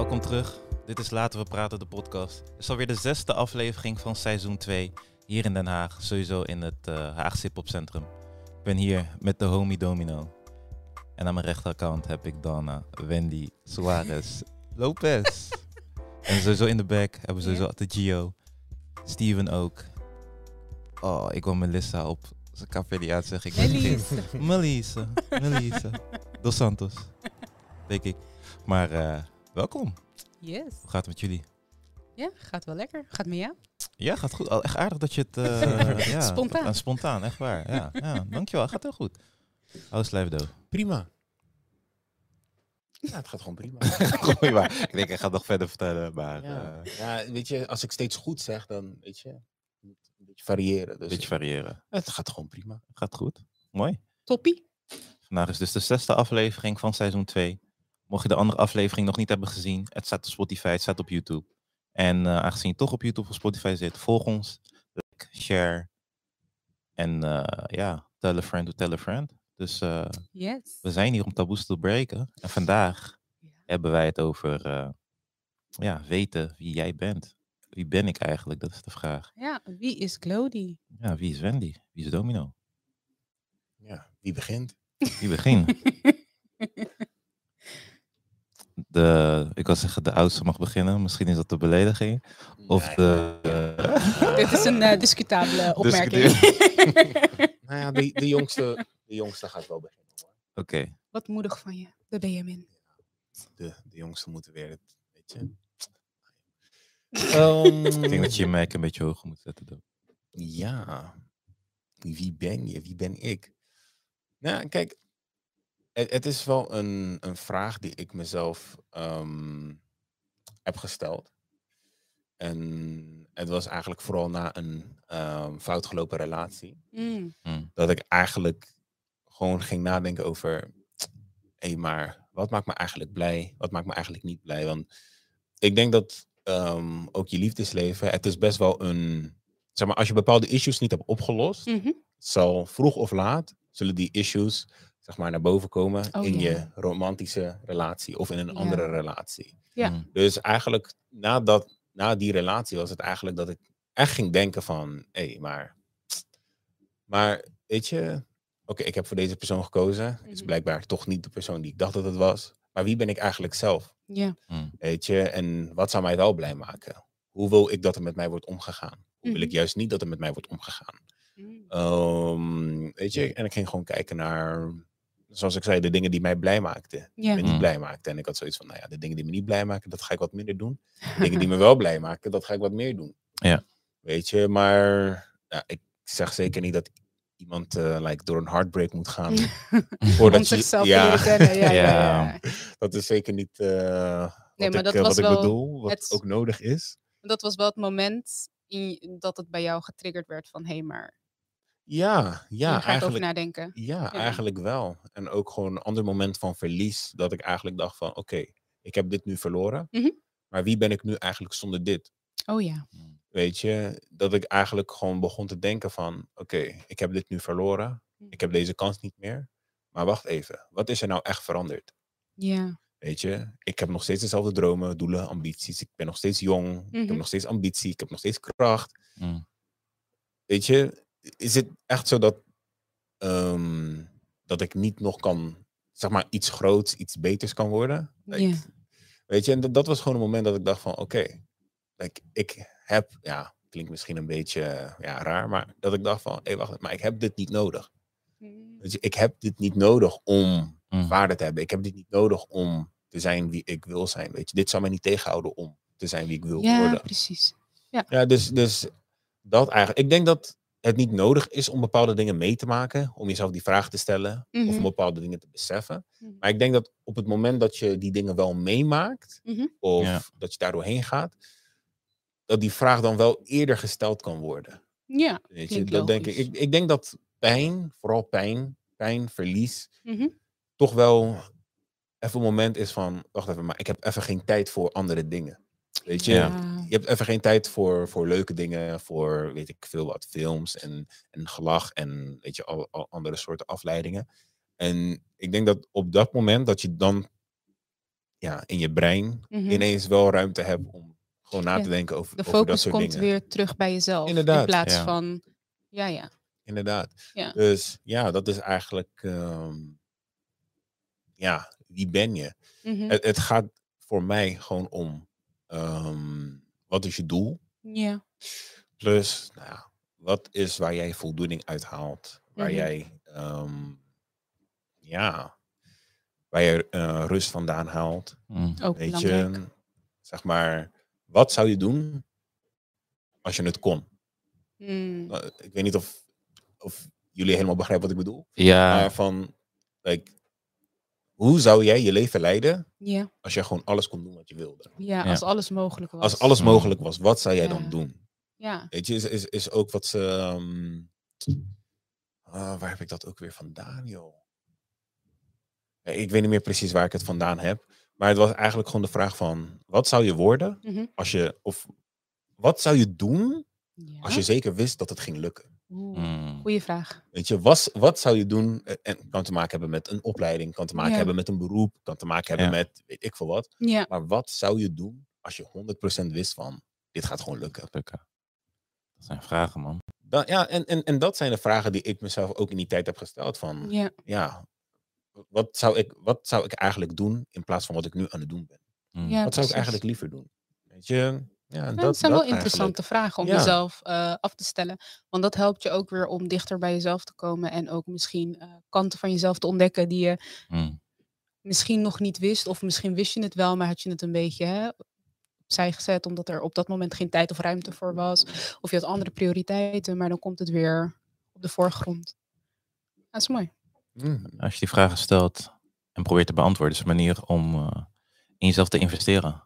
Welkom terug. Dit is Laten we praten, de podcast. Het is alweer de zesde aflevering van seizoen 2 hier in Den Haag, sowieso in het uh, Haagse Hip Centrum. Ik ben hier met de homie Domino. En aan mijn rechterkant heb ik Dana, Wendy, Suarez, Lopez. en sowieso in de back hebben we sowieso de Gio, Steven ook. Oh, ik wil Melissa op zijn café zeggen. Ik Melissa. Melissa. Melissa. Dos Santos. Denk ik. Maar uh, welkom. Yes. Hoe gaat het met jullie? Ja, gaat wel lekker. Gaat met jou? Ja, gaat goed. Al echt aardig dat je het... Uh, ja, spontaan. spontaan, echt waar. Ja, ja, dankjewel. Gaat heel goed. Hou do. Prima. Ja, het gaat gewoon prima. prima. Ik denk, ik ga nog verder vertellen, maar... Ja. Uh, ja, weet je, als ik steeds goed zeg, dan weet je, een beetje variëren. Dus beetje variëren. Het gaat gewoon prima. Het gaat goed. Mooi. Toppie. Vandaag is dus de zesde aflevering van seizoen 2. Mocht je de andere aflevering nog niet hebben gezien, het staat op Spotify, het staat op YouTube. En uh, aangezien je toch op YouTube of Spotify zit, volg ons, like, share en uh, ja, tell a friend to tell a friend. Dus uh, yes. we zijn hier om taboes te breken. En vandaag ja. hebben wij het over ja, weten wie jij bent. Wie ben ik eigenlijk? Dat is de vraag. Ja, wie is Glody? Ja, wie is Wendy? Wie is Domino? Ja, wie begint? Wie begint? de, ik wil zeggen, de oudste mag beginnen. Misschien is dat de belediging. Of de. Uh... Dit is een uh, discutabele opmerking. nou ja, de, de, jongste, de jongste gaat wel beginnen. Oké. Okay. Wat moedig van je, de Benjamin. De, de jongste moeten weer het, weet je. Um, ik denk dat je je mic een beetje hoger moet zetten. Dan. Ja. Wie ben je? Wie ben ik? Nou, kijk, het, het, is wel een, een vraag die ik mezelf um, heb gesteld. En het was eigenlijk vooral na een um, foutgelopen relatie. Mm. Dat ik eigenlijk gewoon ging nadenken over... Hé, hey, maar wat maakt me eigenlijk blij? Wat maakt me eigenlijk niet blij? Want ik denk dat um, ook je liefdesleven... Het is best wel een... Zeg maar, als je bepaalde issues niet hebt opgelost... Mm -hmm. zal vroeg of laat... zullen die issues zeg maar, naar boven komen oh, in ja. je romantische relatie of in een Ja. andere relatie. Ja. Mm. Dus eigenlijk na, dat, na die relatie was het eigenlijk dat ik echt ging denken van, hé, hey, maar, maar weet je, oké, ik heb voor deze persoon gekozen. Het is Mhm. blijkbaar toch niet de persoon die ik dacht dat het was. Maar wie ben ik eigenlijk zelf? Ja. Mm. Weet je, en wat zou mij wel blij maken? Hoe wil ik dat er met mij wordt omgegaan? Hoe wil ik Mhm. juist niet dat er met mij wordt omgegaan? Mm. Ehm, weet je, en ik ging gewoon kijken naar, zoals ik zei, de dingen die mij blij maakten. Ja. Me niet Mm. blij maakten. En ik had zoiets van, nou ja, de dingen die me niet blij maken, dat ga ik wat minder doen. De dingen die me wel blij maken, dat ga ik wat meer doen. Ja. Weet je, maar ja, ik zeg zeker niet dat iemand eh, like, door een heartbreak moet gaan. Om voordat je, zichzelf te ja, leren kennen. Ja, ja. Ja. ja. dat is zeker niet eh, wat, Nee, maar ik, dat eh, was wat ik wel bedoel, wat het- ook nodig is. Dat was wel het moment in, dat het bij jou getriggerd werd van... hé, hey, maar Ja, ja, ga ik over eigenlijk. nadenken. Ja, eigenlijk wel. En ook gewoon een ander moment van verlies. Dat ik eigenlijk dacht van, oké, ik heb dit nu verloren. Mhm. Maar wie ben ik nu eigenlijk zonder dit? Oh ja. Weet je, dat ik eigenlijk gewoon begon te denken van, oké, ik heb dit nu verloren. Mhm. Ik heb deze kans niet meer. Maar wacht even, wat is er nou echt veranderd? Ja. Weet je, ik heb nog steeds dezelfde dromen, doelen, ambities. Ik ben nog steeds jong. Ik Mhm. heb nog steeds ambitie. Ik heb nog steeds kracht. Mm. Weet je, is het echt zo dat, ehm, dat ik niet nog kan, zeg maar, iets groots, iets beters kan worden? Like, Ja. Weet je, en dat, dat was gewoon een moment dat ik dacht van, oké, like, ik heb, ja, klinkt misschien een beetje ja, raar, maar dat ik dacht van, hé, wacht, maar ik heb dit niet nodig. Mm. Weet je, ik heb dit niet nodig om Mm. waarde te hebben. Ik heb dit niet nodig om te zijn wie ik wil zijn. Weet je, dit zou mij niet tegenhouden om te zijn wie ik wil Ja, worden. precies. Ja, dus, dus dat eigenlijk. Ik denk dat het niet nodig is om bepaalde dingen mee te maken, om jezelf die vraag te stellen of Mhm. om bepaalde dingen te beseffen. Mhm. Maar ik denk dat op het moment dat je die dingen wel meemaakt, Mhm. of Ja. dat je daar doorheen gaat, dat die vraag dan wel eerder gesteld kan worden. Ja. Weet je, dat denk ik. ik. Ik denk dat pijn, vooral pijn, pijn, verlies, Mhm. toch wel even een moment is van, wacht even, maar ik heb even geen tijd voor andere dingen. Weet je, Ja. Je hebt even geen tijd voor, voor leuke dingen, voor weet ik veel wat, films en, en gelach en weet je, al, al andere soorten afleidingen. En ik denk dat op dat moment dat je dan ja, in je brein Mhm. ineens wel ruimte hebt om gewoon na Ja, te denken over, De over dat focus soort komt dingen. weer terug bij jezelf. In plaats ja. van, ja, ja. Inderdaad. Ja. Dus ja, dat is eigenlijk, ehm, ja, wie ben je? Mhm. Het, het gaat voor mij gewoon om, ehm, wat is je doel? Ja. Plus, nou ja, wat is waar jij voldoening uit haalt? Waar Mhm. jij, ehm, ja, waar je eh, rust vandaan haalt. Mm. Ook Weet belangrijk. je, zeg maar, wat zou je doen als je het kon? Mm. Nou, ik weet niet of, of jullie helemaal begrijpen wat ik bedoel. Ja, Maar van, like, hoe zou jij je leven leiden Ja. als je gewoon alles kon doen wat je wilde? Ja, Ja. als alles mogelijk was. Als alles Mm. mogelijk was, wat zou jij Ja. dan doen? Ja. Weet je, is, is, is ook wat ze. ehm, ah, waar heb ik dat ook weer vandaan, joh? Ja, Ik weet niet meer precies waar ik het vandaan heb. Maar het was eigenlijk gewoon de vraag van: wat zou je worden Mhm. als je. Of wat zou je doen ja. als je zeker wist dat het ging lukken? Oeh, Mm. Goeie vraag. Weet je, was, wat zou je doen? eh, En kan te maken hebben met een opleiding, kan te maken Ja. hebben met een beroep, kan te maken hebben Ja. met weet ik veel wat. Ja. Maar wat zou je doen als je 100% wist van: dit gaat gewoon lukken? lukken. Dat zijn vragen, man. Dan, ja, en, en, en dat zijn de vragen die ik mezelf ook in die tijd heb gesteld. Van, Ja. ja, wat zou, ik, wat zou ik eigenlijk doen in plaats van wat ik nu aan het doen ben? Mm. Ja, wat zou ik eigenlijk liever doen? Weet je, ja, dat, dat zijn dat wel interessante vragen om Ja. jezelf eh, af te stellen. Want dat helpt je ook weer om dichter bij jezelf te komen. En ook misschien eh, kanten van jezelf te ontdekken die je Mm. misschien nog niet wist. Of misschien wist je het wel, maar had je het een beetje hè, opzij gezet. Omdat er op dat moment geen tijd of ruimte voor was. Of je had andere prioriteiten. Maar dan komt het weer op de voorgrond. Dat is mooi. eigenlijk. Mm, Als je die vragen stelt en probeert te beantwoorden, is een manier om eh, in jezelf te investeren.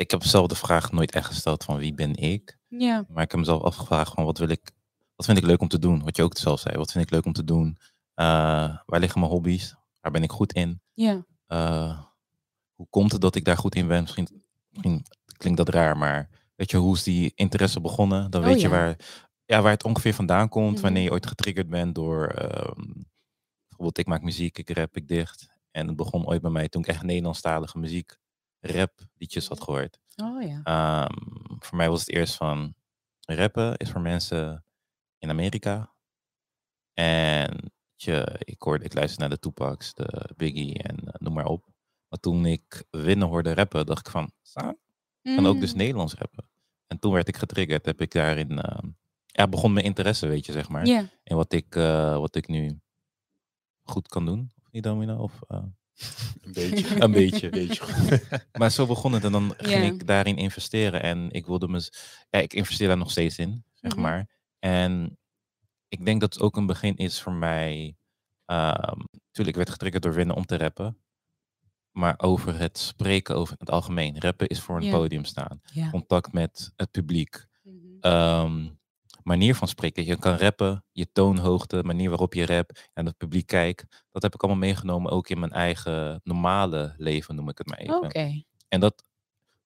Ik heb zelf de vraag nooit echt gesteld van wie ben ik. Ja. Maar ik heb mezelf afgevraagd van wat wil ik, wat vind ik leuk om te doen? Wat je ook zelf zei, wat vind ik leuk om te doen? Eh, waar liggen mijn hobby's? Waar ben ik goed in? Ja. Eh, hoe komt het dat ik daar goed in ben? Misschien, misschien klinkt dat raar, maar weet je, hoe is die interesse begonnen? Dan Oh, weet je waar, ja, waar het ongeveer vandaan komt, Mhm. wanneer je ooit getriggerd bent door, ehm, bijvoorbeeld ik maak muziek, ik rap, ik dicht. En het begon ooit bij mij toen ik echt Nederlandstalige muziek, rap liedjes had gehoord. Oh ja. Ehm, voor mij was het eerst van rappen is voor mensen in Amerika. En je, ik hoorde, ik luisterde naar de Tupacs, de Biggie en eh, noem maar op. Maar toen ik Winnen hoorde rappen, dacht ik van, "Sa, ik kan ook dus Mm. Nederlands rappen. En toen werd ik getriggerd, heb ik daarin, ehm, ja, begon mijn interesse, weet je, zeg maar. Ja. In wat ik, eh, wat ik nu goed kan doen. Of niet, Domino? Of, eh, een beetje. een beetje. Een beetje. Maar zo begon het en dan ging ik daarin investeren. En ik wilde me. Ja, ik investeer daar nog steeds in, zeg Mhm. maar. En ik denk dat het ook een begin is voor mij. ehm tuurlijk, ik werd getriggerd door winnen om te rappen. Maar over het spreken over het algemeen. Rappen is voor een podium staan. Contact met het publiek. Mhm. ehm, manier van spreken. Je kan rappen, je toonhoogte, manier waarop je rapt en het publiek kijkt. Dat heb ik allemaal meegenomen ook in mijn eigen normale leven, noem ik het maar even. Oké. En dat,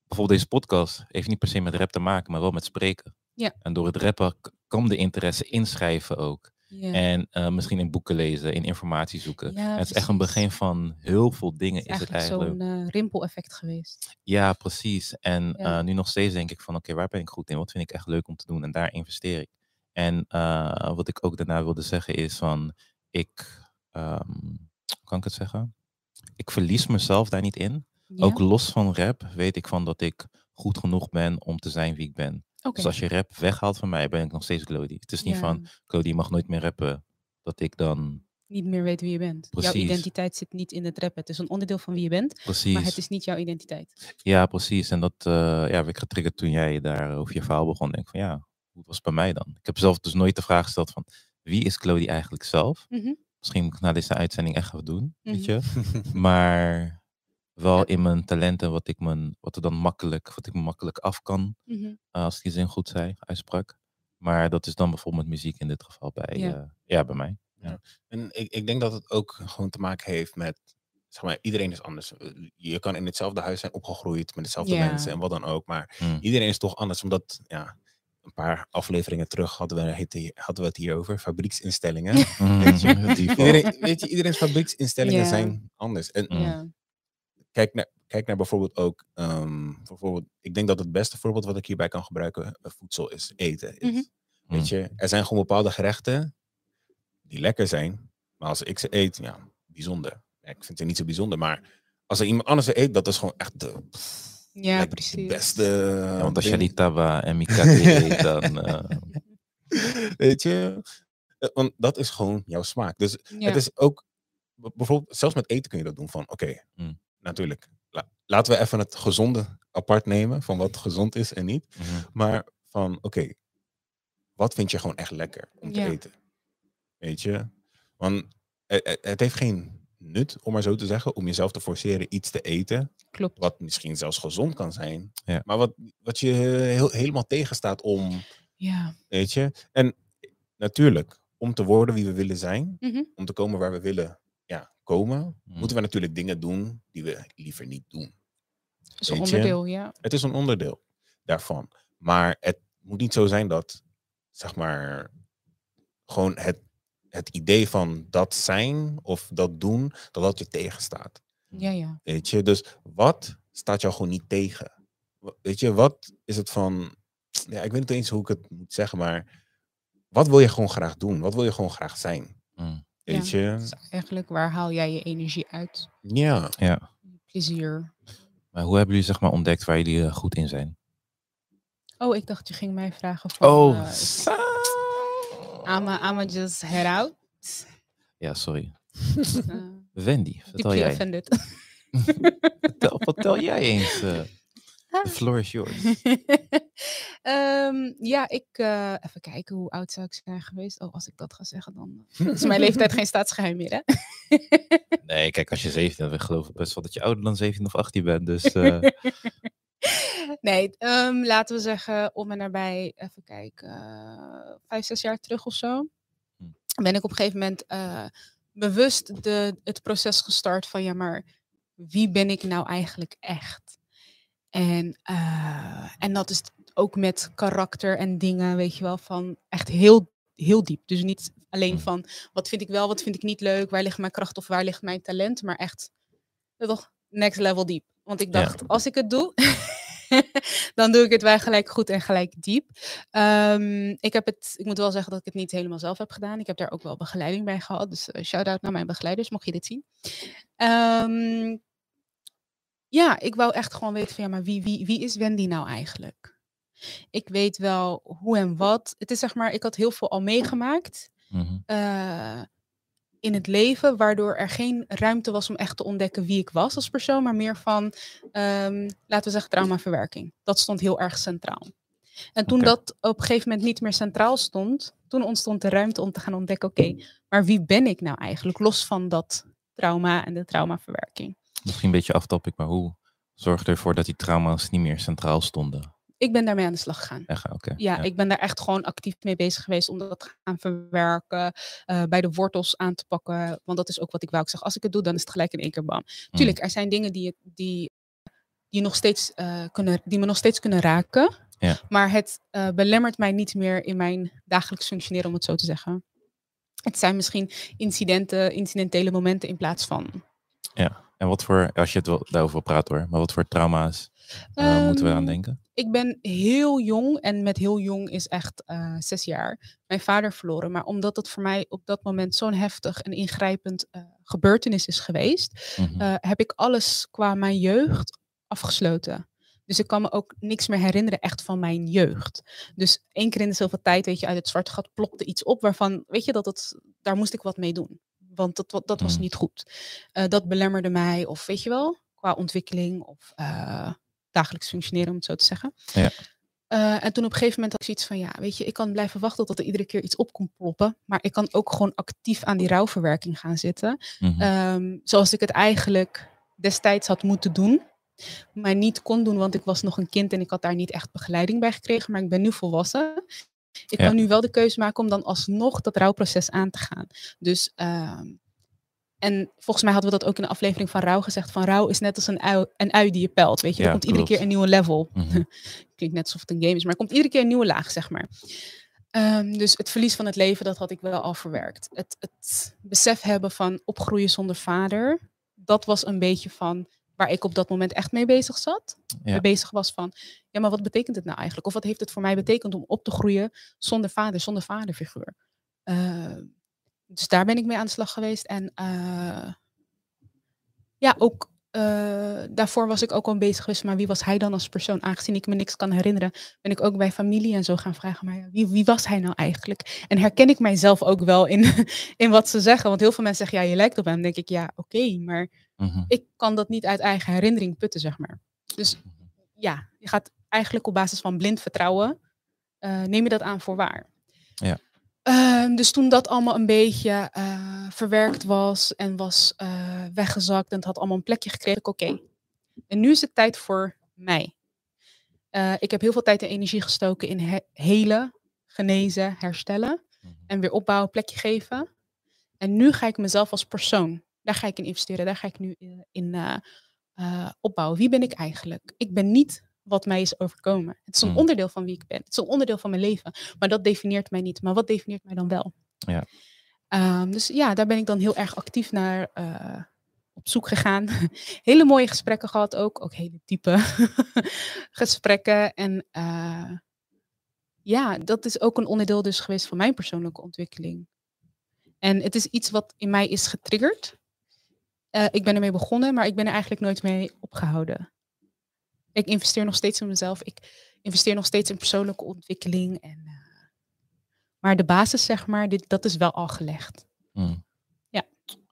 bijvoorbeeld deze podcast, heeft niet per se met rap te maken, maar wel met spreken. Ja. En door het rappen k- kwam de interesse inschrijven ook. En eh, misschien in boeken lezen, in informatie zoeken. Ja, En het is echt een begin van heel veel dingen Het is is het eigenlijk eigenlijk. zo'n eh, rimpeleffect geweest. Ja, precies. En Ja. eh, nu nog steeds denk ik van, oké, waar ben ik goed in? Wat vind ik echt leuk om te doen? En daar investeer ik. En wat ik ook daarna wilde zeggen is van, ik, ehm, hoe kan ik het zeggen? Ik verlies mezelf daar niet in. Ja? Ook los van rap weet ik van dat ik goed genoeg ben om te zijn wie ik ben. Dus als je rap weghaalt van mij, ben ik nog steeds Clody. Het is niet Ja. van, je mag nooit meer rappen. Dat ik dan, Niet meer weet wie je bent. Jouw Precies. identiteit zit niet in het rappen. Het is een onderdeel van wie je bent, precies. maar het is niet jouw identiteit. Ja, precies. En dat eh, ja, werd ik getriggerd toen jij daar over je verhaal begon. Denk ik van ja, hoe was het bij mij dan? Ik heb zelf dus nooit de vraag gesteld van wie is Clody eigenlijk zelf? Mhm. Misschien moet ik na deze uitzending echt gaan doen, weet Mhm. je. Maar wel Ja. in mijn talenten, wat ik, mijn, wat er dan makkelijk, wat ik me makkelijk af kan, Mhm. eh, als ik die zin goed zei, uitsprak. Maar dat is dan bijvoorbeeld met muziek in dit geval bij, Ja. ja. ja, bij mij. En ik, ik denk dat het ook gewoon te maken heeft met, zeg maar, iedereen is anders. Eh, Je kan in hetzelfde huis zijn opgegroeid met dezelfde Ja. mensen en wat dan ook. Maar Mm. iedereen is toch anders, omdat, ja, een paar afleveringen terug hadden we, hadden we het hier over, fabrieksinstellingen. Mm, Weet je, iedereen, weet je, iedereen's fabrieksinstellingen Ja. zijn anders. En Mm. Kijk, naar, kijk naar bijvoorbeeld ook, ehm, bijvoorbeeld, ik denk dat het beste voorbeeld wat ik hierbij kan gebruiken, eh, voedsel is, eten. Is. Mhm. Weet je, er zijn gewoon bepaalde gerechten die lekker zijn, maar als ik ze eet, ja, bijzonder. Ik vind ze niet zo bijzonder, maar als er iemand anders ze eet, dat is gewoon echt de, Ja, like, precies. de beste. Ja, want als je ding. die taba en mikake eet, dan... eh, Weet je, Eh, want dat is gewoon jouw smaak. Dus Ja. het is ook, bijvoorbeeld, zelfs met eten kun je dat doen van, oké, Mm. Natuurlijk, la- laten we even het gezonde apart nemen, van wat gezond is en niet. mhm. Maar van, oké, wat vind je gewoon echt lekker om te Ja. eten? Weet je? Want het, het- het heeft geen nut, om maar zo te zeggen, om jezelf te forceren iets te eten, Klopt. wat misschien zelfs gezond kan zijn, Ja. maar wat, wat je heel, helemaal tegenstaat om, Ja. weet je? En natuurlijk, om te worden wie we willen zijn, Mhm. om te komen waar we willen ja, komen, Mm. moeten we natuurlijk dingen doen die we liever niet doen. Dat is een je? onderdeel, ja. Het is een onderdeel daarvan. Maar het moet niet zo zijn dat, zeg maar, gewoon het, het idee van dat zijn of dat doen, dat dat je tegenstaat. Ja, ja. Weet je, dus wat staat jou gewoon niet tegen? Weet je, wat is het van, ja, ik weet niet eens hoe ik het moet zeggen, maar wat wil je gewoon graag doen? Wat wil je gewoon graag zijn? Mm. Weet Ja. je? Dus eigenlijk, waar haal jij je energie uit? Ja. Ja, Plezier. maar hoe hebben jullie zeg maar ontdekt waar jullie eh, goed in zijn? Oh, ik dacht je ging mij vragen van... Oh, eh, zo. I'ma, I'ma just head out. Ja, sorry. Uh, Wendy, vertel jij. Vertel, vertel jij eens. eh the floor is yours. Ehm, ja, ik... eh, even kijken, hoe oud zou ik zijn geweest? Oh, als ik dat ga zeggen, dan eh, is mijn leeftijd geen staatsgeheim meer, hè? Nee, kijk, als je 17 bent, geloof ik best wel dat je ouder dan 17 of 18 bent. Dus eh, nee, ehm, laten we zeggen, om en nabij, even kijken, eh, vijf, zes jaar terug of zo, Hm. ben ik op een gegeven moment bewust de, het proces gestart van, ja, maar wie ben ik nou eigenlijk echt? En, eh, en dat is ook met karakter en dingen, weet je wel, van echt heel, heel diep. Dus niet alleen Hm. van, wat vind ik wel, wat vind ik niet leuk, waar ligt mijn kracht of waar ligt mijn talent, maar echt, toch, next level diep. Want ik Ja. dacht, als ik het doe, dan doe ik het wel gelijk goed en gelijk diep. Ehm, ik heb het, ik moet wel zeggen dat ik het niet helemaal zelf heb gedaan. Ik heb daar ook wel begeleiding bij gehad. Dus eh, shout-out naar mijn begeleiders, mocht je dit zien. Ehm, ja, ik wou echt gewoon weten van ja, maar wie, wie, wie is Wendy nou eigenlijk? Ik weet wel hoe en wat. Het is zeg maar, ik had heel veel al meegemaakt mhm. eh, in het leven, waardoor er geen ruimte was om echt te ontdekken wie ik was als persoon, maar meer van, ehm, laten we zeggen, traumaverwerking. Dat stond heel erg centraal. En toen dat op een gegeven moment niet meer centraal stond, toen ontstond de ruimte om te gaan ontdekken, oké, maar wie ben ik nou eigenlijk, los van dat trauma en de traumaverwerking? Misschien een beetje aftopic, maar hoe zorg je ervoor dat die trauma's niet meer centraal stonden? Ik ben daarmee aan de slag gegaan. Echt, oké. Ja, ik ben daar echt gewoon actief mee bezig geweest om dat te gaan verwerken, eh, bij de wortels aan te pakken. Want dat is ook wat ik wou. Ik zeg, als ik het doe, dan is het gelijk in één keer bam. Mm. Tuurlijk, er zijn dingen die, die, die, nog steeds, eh, kunnen, die me nog steeds kunnen raken. Ja. Maar het eh, belemmert mij niet meer in mijn dagelijks functioneren, om het zo te zeggen. Het zijn misschien incidenten, incidentele momenten in plaats van. En wat voor, als je het wel daarover praten hoor, maar wat voor trauma's eh, moeten we aan Ehm, denken? Ik ben heel jong en met heel jong is echt eh, zes jaar mijn vader verloren. Maar omdat het voor mij op dat moment zo'n heftig en ingrijpend eh, gebeurtenis is geweest, Mhm. heb ik alles qua mijn jeugd afgesloten. Dus ik kan me ook niks meer herinneren echt van mijn jeugd. Dus één keer in de zoveel tijd, weet je, uit het zwarte gat plopte iets op waarvan, weet je, dat het, daar moest ik wat mee doen. Want dat, dat was Mm. niet goed. Eh, dat belemmerde mij, of weet je wel, qua ontwikkeling of eh, dagelijks functioneren, om het zo te zeggen. Ja. Eh, en toen op een gegeven moment had ik zoiets van, ja, weet je, ik kan blijven wachten tot er iedere keer iets op komt ploppen. Maar ik kan ook gewoon actief aan die rouwverwerking gaan zitten. Mhm. Ehm, zoals ik het eigenlijk destijds had moeten doen. Maar niet kon doen, want ik was nog een kind en ik had daar niet echt begeleiding bij gekregen. Maar ik ben nu volwassen. Ik Ja. kan nu wel de keuze maken om dan alsnog dat rouwproces aan te gaan. Dus, ehm, en volgens mij hadden we dat ook in de aflevering van rouw gezegd. Van rouw is net als een ui, een ui die je pelt. Weet je, Ja, er komt iedere keer een nieuwe level. Mhm. Klinkt net alsof het een game is, maar er komt iedere keer een nieuwe laag, zeg maar. Ehm, dus het verlies van het leven, dat had ik wel al verwerkt. Het, het besef hebben van opgroeien zonder vader, dat was een beetje van waar ik op dat moment echt mee bezig zat. Ja. Mee bezig was van, ja, maar wat betekent het nou eigenlijk? Of wat heeft het voor mij betekend om op te groeien zonder vader, zonder vaderfiguur? Eh, dus daar ben ik mee aan de slag geweest. En eh, ja, ook eh, daarvoor was ik ook al bezig geweest, maar wie was hij dan als persoon? Aangezien ik me niks kan herinneren, ben ik ook bij familie en zo gaan vragen, maar wie, wie was hij nou eigenlijk? En herken ik mijzelf ook wel in, in wat ze zeggen? Want heel veel mensen zeggen, ja, je lijkt op hem. Dan denk ik, ja, oké, maar Mhm. ik kan dat niet uit eigen herinnering putten, zeg maar. Dus ja, je gaat eigenlijk op basis van blind vertrouwen, eh, neem je dat aan voor waar. Ja. Ehm, dus toen dat allemaal een beetje eh, verwerkt was en was eh, weggezakt en het had allemaal een plekje gekregen, oké. En nu is het tijd voor mij. Ik heb heel veel tijd en energie gestoken in he- helen, genezen, herstellen Mhm. en weer opbouwen, plekje geven. En nu ga ik mezelf als persoon, daar ga ik in investeren, daar ga ik nu in, in eh, eh, opbouwen. Wie ben ik eigenlijk? Ik ben niet wat mij is overkomen. Het is een Mm. onderdeel van wie ik ben. Het is een onderdeel van mijn leven. Maar dat definieert mij niet. Maar wat definieert mij dan wel? Ja. Ehm, dus ja, daar ben ik dan heel erg actief naar eh, op zoek gegaan. hele mooie gesprekken gehad ook. Ook hele diepe gesprekken. En eh, ja, dat is ook een onderdeel dus geweest van mijn persoonlijke ontwikkeling. En het is iets wat in mij is getriggerd. Eh, ik ben ermee begonnen, maar ik ben er eigenlijk nooit mee opgehouden. Ik investeer nog steeds in mezelf. Ik investeer nog steeds in persoonlijke ontwikkeling. En, eh, maar de basis, zeg maar, dit, dat is wel al gelegd. Mm. Ja.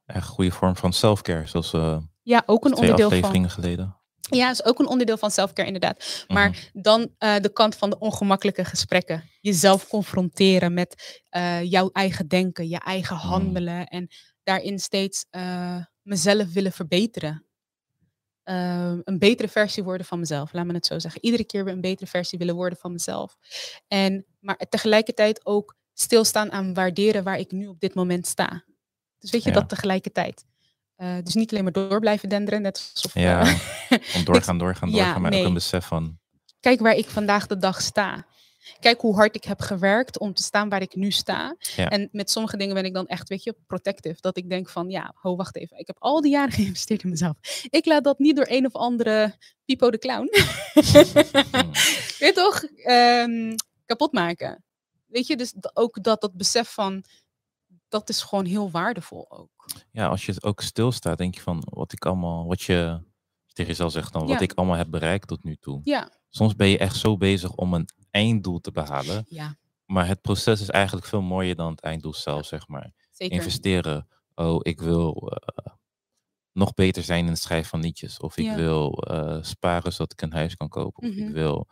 Echt een goede vorm van self-care, zoals eh Ja, ook een twee onderdeel van. afleveringen geleden. Ja, is ook een onderdeel van selfcare inderdaad. Maar Mhm. dan eh, de kant van de ongemakkelijke gesprekken. Jezelf confronteren met jouw eigen denken, je eigen Mm. handelen. En daarin steeds mezelf willen verbeteren. Eh, een betere versie worden van mezelf, laat me het zo zeggen. Iedere keer weer een betere versie willen worden van mezelf. En, maar tegelijkertijd ook stilstaan aan waarderen waar ik nu op dit moment sta. Dus weet je, Ja. dat tegelijkertijd. Eh, dus niet alleen maar door blijven denderen, net alsof... eh, Ja, Om doorgaan, doorgaan, Ja, doorgaan. maar ook nee. een besef van, kijk waar ik vandaag de dag sta. Kijk hoe hard ik heb gewerkt om te staan waar ik nu sta. Ja. En met sommige dingen ben ik dan echt, weet je, protective. Dat ik denk van, ja, ho, wacht even. Ik heb al die jaren geïnvesteerd in mezelf. Ik laat dat niet door een of andere Pipo de Clown, weet toch, ehm, kapot maken. Weet je, dus ook dat, dat besef van, dat is gewoon heel waardevol ook. ja, als je ook stilstaat, denk je van wat ik allemaal, wat je tegen jezelf zegt dan, wat ik allemaal heb bereikt tot nu toe. Ja, Soms ben je echt zo bezig om een einddoel te behalen, ja, maar het proces is eigenlijk veel mooier dan het einddoel zelf, zeg maar. zeker. Investeren. Oh, ik wil eh, nog beter zijn in het schrijven van liedjes. Of ik Ja. wil eh, sparen zodat ik een huis kan kopen. Of ik Mhm. wil...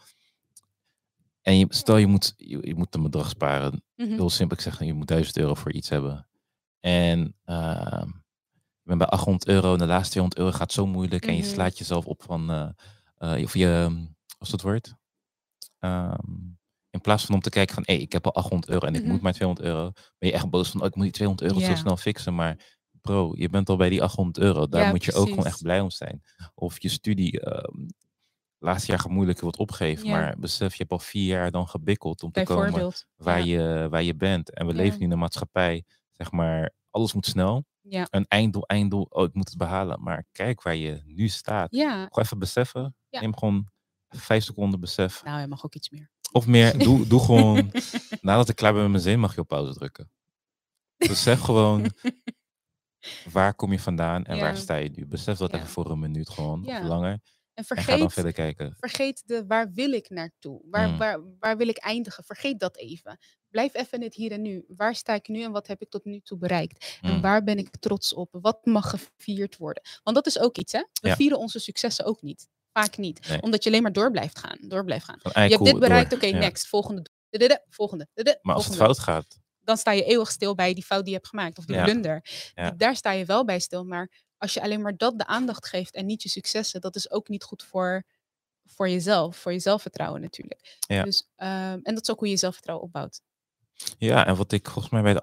En je, stel je moet, je, je moet een bedrag sparen. Mhm. Heel simpel ik zeg, je moet 1000 euro voor iets hebben. En ehm, je bent bij 800 euro en de laatste 200 euro gaat zo moeilijk. En je Mhm. slaat jezelf op van, eh, of je, is dat woord? Ehm, in plaats van om te kijken van, hé, ik heb al 800 euro en ik Mhm. moet maar 200 euro. Ben je echt boos van, oh, ik moet die 200 euro zo snel fixen. Maar bro, je bent al bij die 800 euro. Daar Ja, moet je ook gewoon echt blij om zijn. Of je studie, ehm laatste jaar gaat moeilijk, je wordt opgegeven. Ja. Maar besef, je hebt al vier jaar dan gebikkeld om te komen waar, ja. je, waar je bent. En we leven nu in een maatschappij, zeg maar, alles moet snel. Ja. Een einddoel, einddoel, oh, ik moet het behalen. Maar kijk waar je nu staat. Gewoon even beseffen. Neem gewoon vijf seconden besef. nou, je mag ook iets meer. Of meer, doe, doe gewoon, nadat ik klaar ben met mijn zin, mag je op pauze drukken. Besef gewoon, waar kom je vandaan en waar sta je nu? Besef dat Ja. even voor een minuut gewoon, Ja. of langer. En En ga dan vergeet, verder kijken. vergeet de waar wil ik naartoe? Waar, Mm. waar, waar wil ik eindigen? Vergeet dat even. Blijf even in het hier en nu. Waar sta ik nu en wat heb ik tot nu toe bereikt? En Mm. waar ben ik trots op? Wat mag gevierd worden? Want dat is ook iets, hè? We vieren onze successen ook niet. Vaak niet. Nee. Omdat je alleen maar door blijft gaan. Door blijft gaan. Je hebt dit bereikt, oké, Ja. next. Volgende. Volgende. Maar als het fout gaat, Dan sta je eeuwig stil bij die fout die je hebt gemaakt. Of Ja. blunder. Ja. Die- Daar sta je wel bij stil. Maar als je alleen maar dat de aandacht geeft en niet je successen, dat is ook niet goed voor, voor jezelf, voor je zelfvertrouwen natuurlijk. Ja. Dus, ehm, en dat is ook hoe je jezelfvertrouwen opbouwt. Ja, en wat ik volgens mij bij de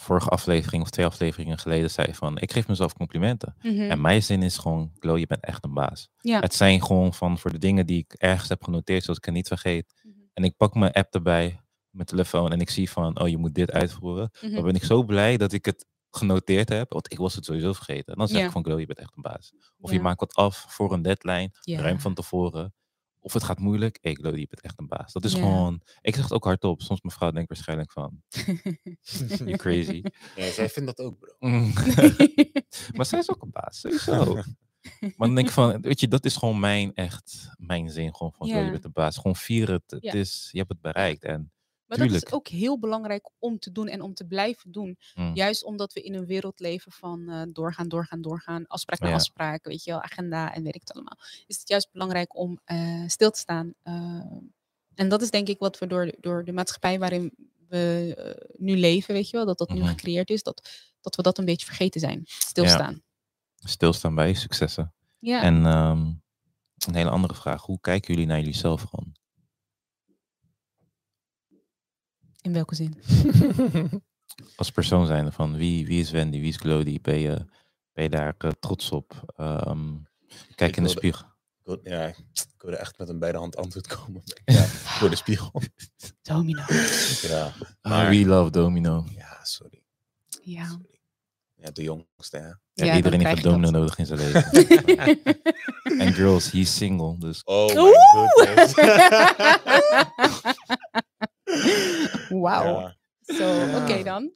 vorige aflevering of twee afleveringen geleden zei van, ik geef mezelf complimenten. En mijn zin is gewoon, Glo, je bent echt een baas. Ja. Het zijn gewoon van voor de dingen die ik ergens heb genoteerd, zodat ik het niet vergeet. Mhm. En ik pak mijn app erbij, mijn telefoon, en ik zie van, oh, je moet dit uitvoeren. Mhm. Dan ben ik zo blij dat ik het genoteerd heb, want ik was het sowieso vergeten. Dan zeg Ja. ik van, Chloe, je bent echt een baas. Of je maakt wat af voor een deadline, ruim van tevoren. Of het gaat moeilijk. Hey, Chloe, je bent echt een baas. Dat is Ja. gewoon... Ik zeg het ook hardop. Soms mevrouw denkt waarschijnlijk van, you crazy. Ja, zij vindt dat ook, bro. Maar zij is ook een baas, sowieso. Maar dan denk ik van, weet je, dat is gewoon mijn echt, mijn zin gewoon van, Chloe, je Ja. bent een baas. Gewoon vier het. Het Ja. is, je hebt het bereikt. En Maar dat is ook heel belangrijk om te doen en om te blijven doen. mm, Juist omdat we in een wereld leven van eh, doorgaan, doorgaan, doorgaan. Afspraak na Ja. afspraak, weet je wel, agenda en weet ik het allemaal. Is het juist belangrijk om eh, stil te staan. eh, en dat is denk ik wat we door, de- door de maatschappij waarin we nu leven, weet je wel, dat dat nu Mhm. gecreëerd is, dat, dat we dat een beetje vergeten zijn. Stilstaan. stilstaan bij successen. Ja. En ehm, een hele andere vraag. Hoe kijken jullie naar jullie zelf gewoon? In welke zin? Als persoon zijnde van wie, wie is Wendy, wie is Glody? Ben je, ben je daar eh, trots op? Ehm, kijk Ik in de spiegel. Ik wil, ja, ik wilde echt met een beide hand antwoord komen. Ja, voor de spiegel. Domino. Ja, Ah, maar- we love Domino. ja sorry. Ja. sorry. Ja, de jongste, hè. Ja, Ja, dan iedereen heeft een domino dat. nodig in zijn leven. en girls, he's single. Dus Oh my Oeh! goodness. Wauw. Zo, oké dan.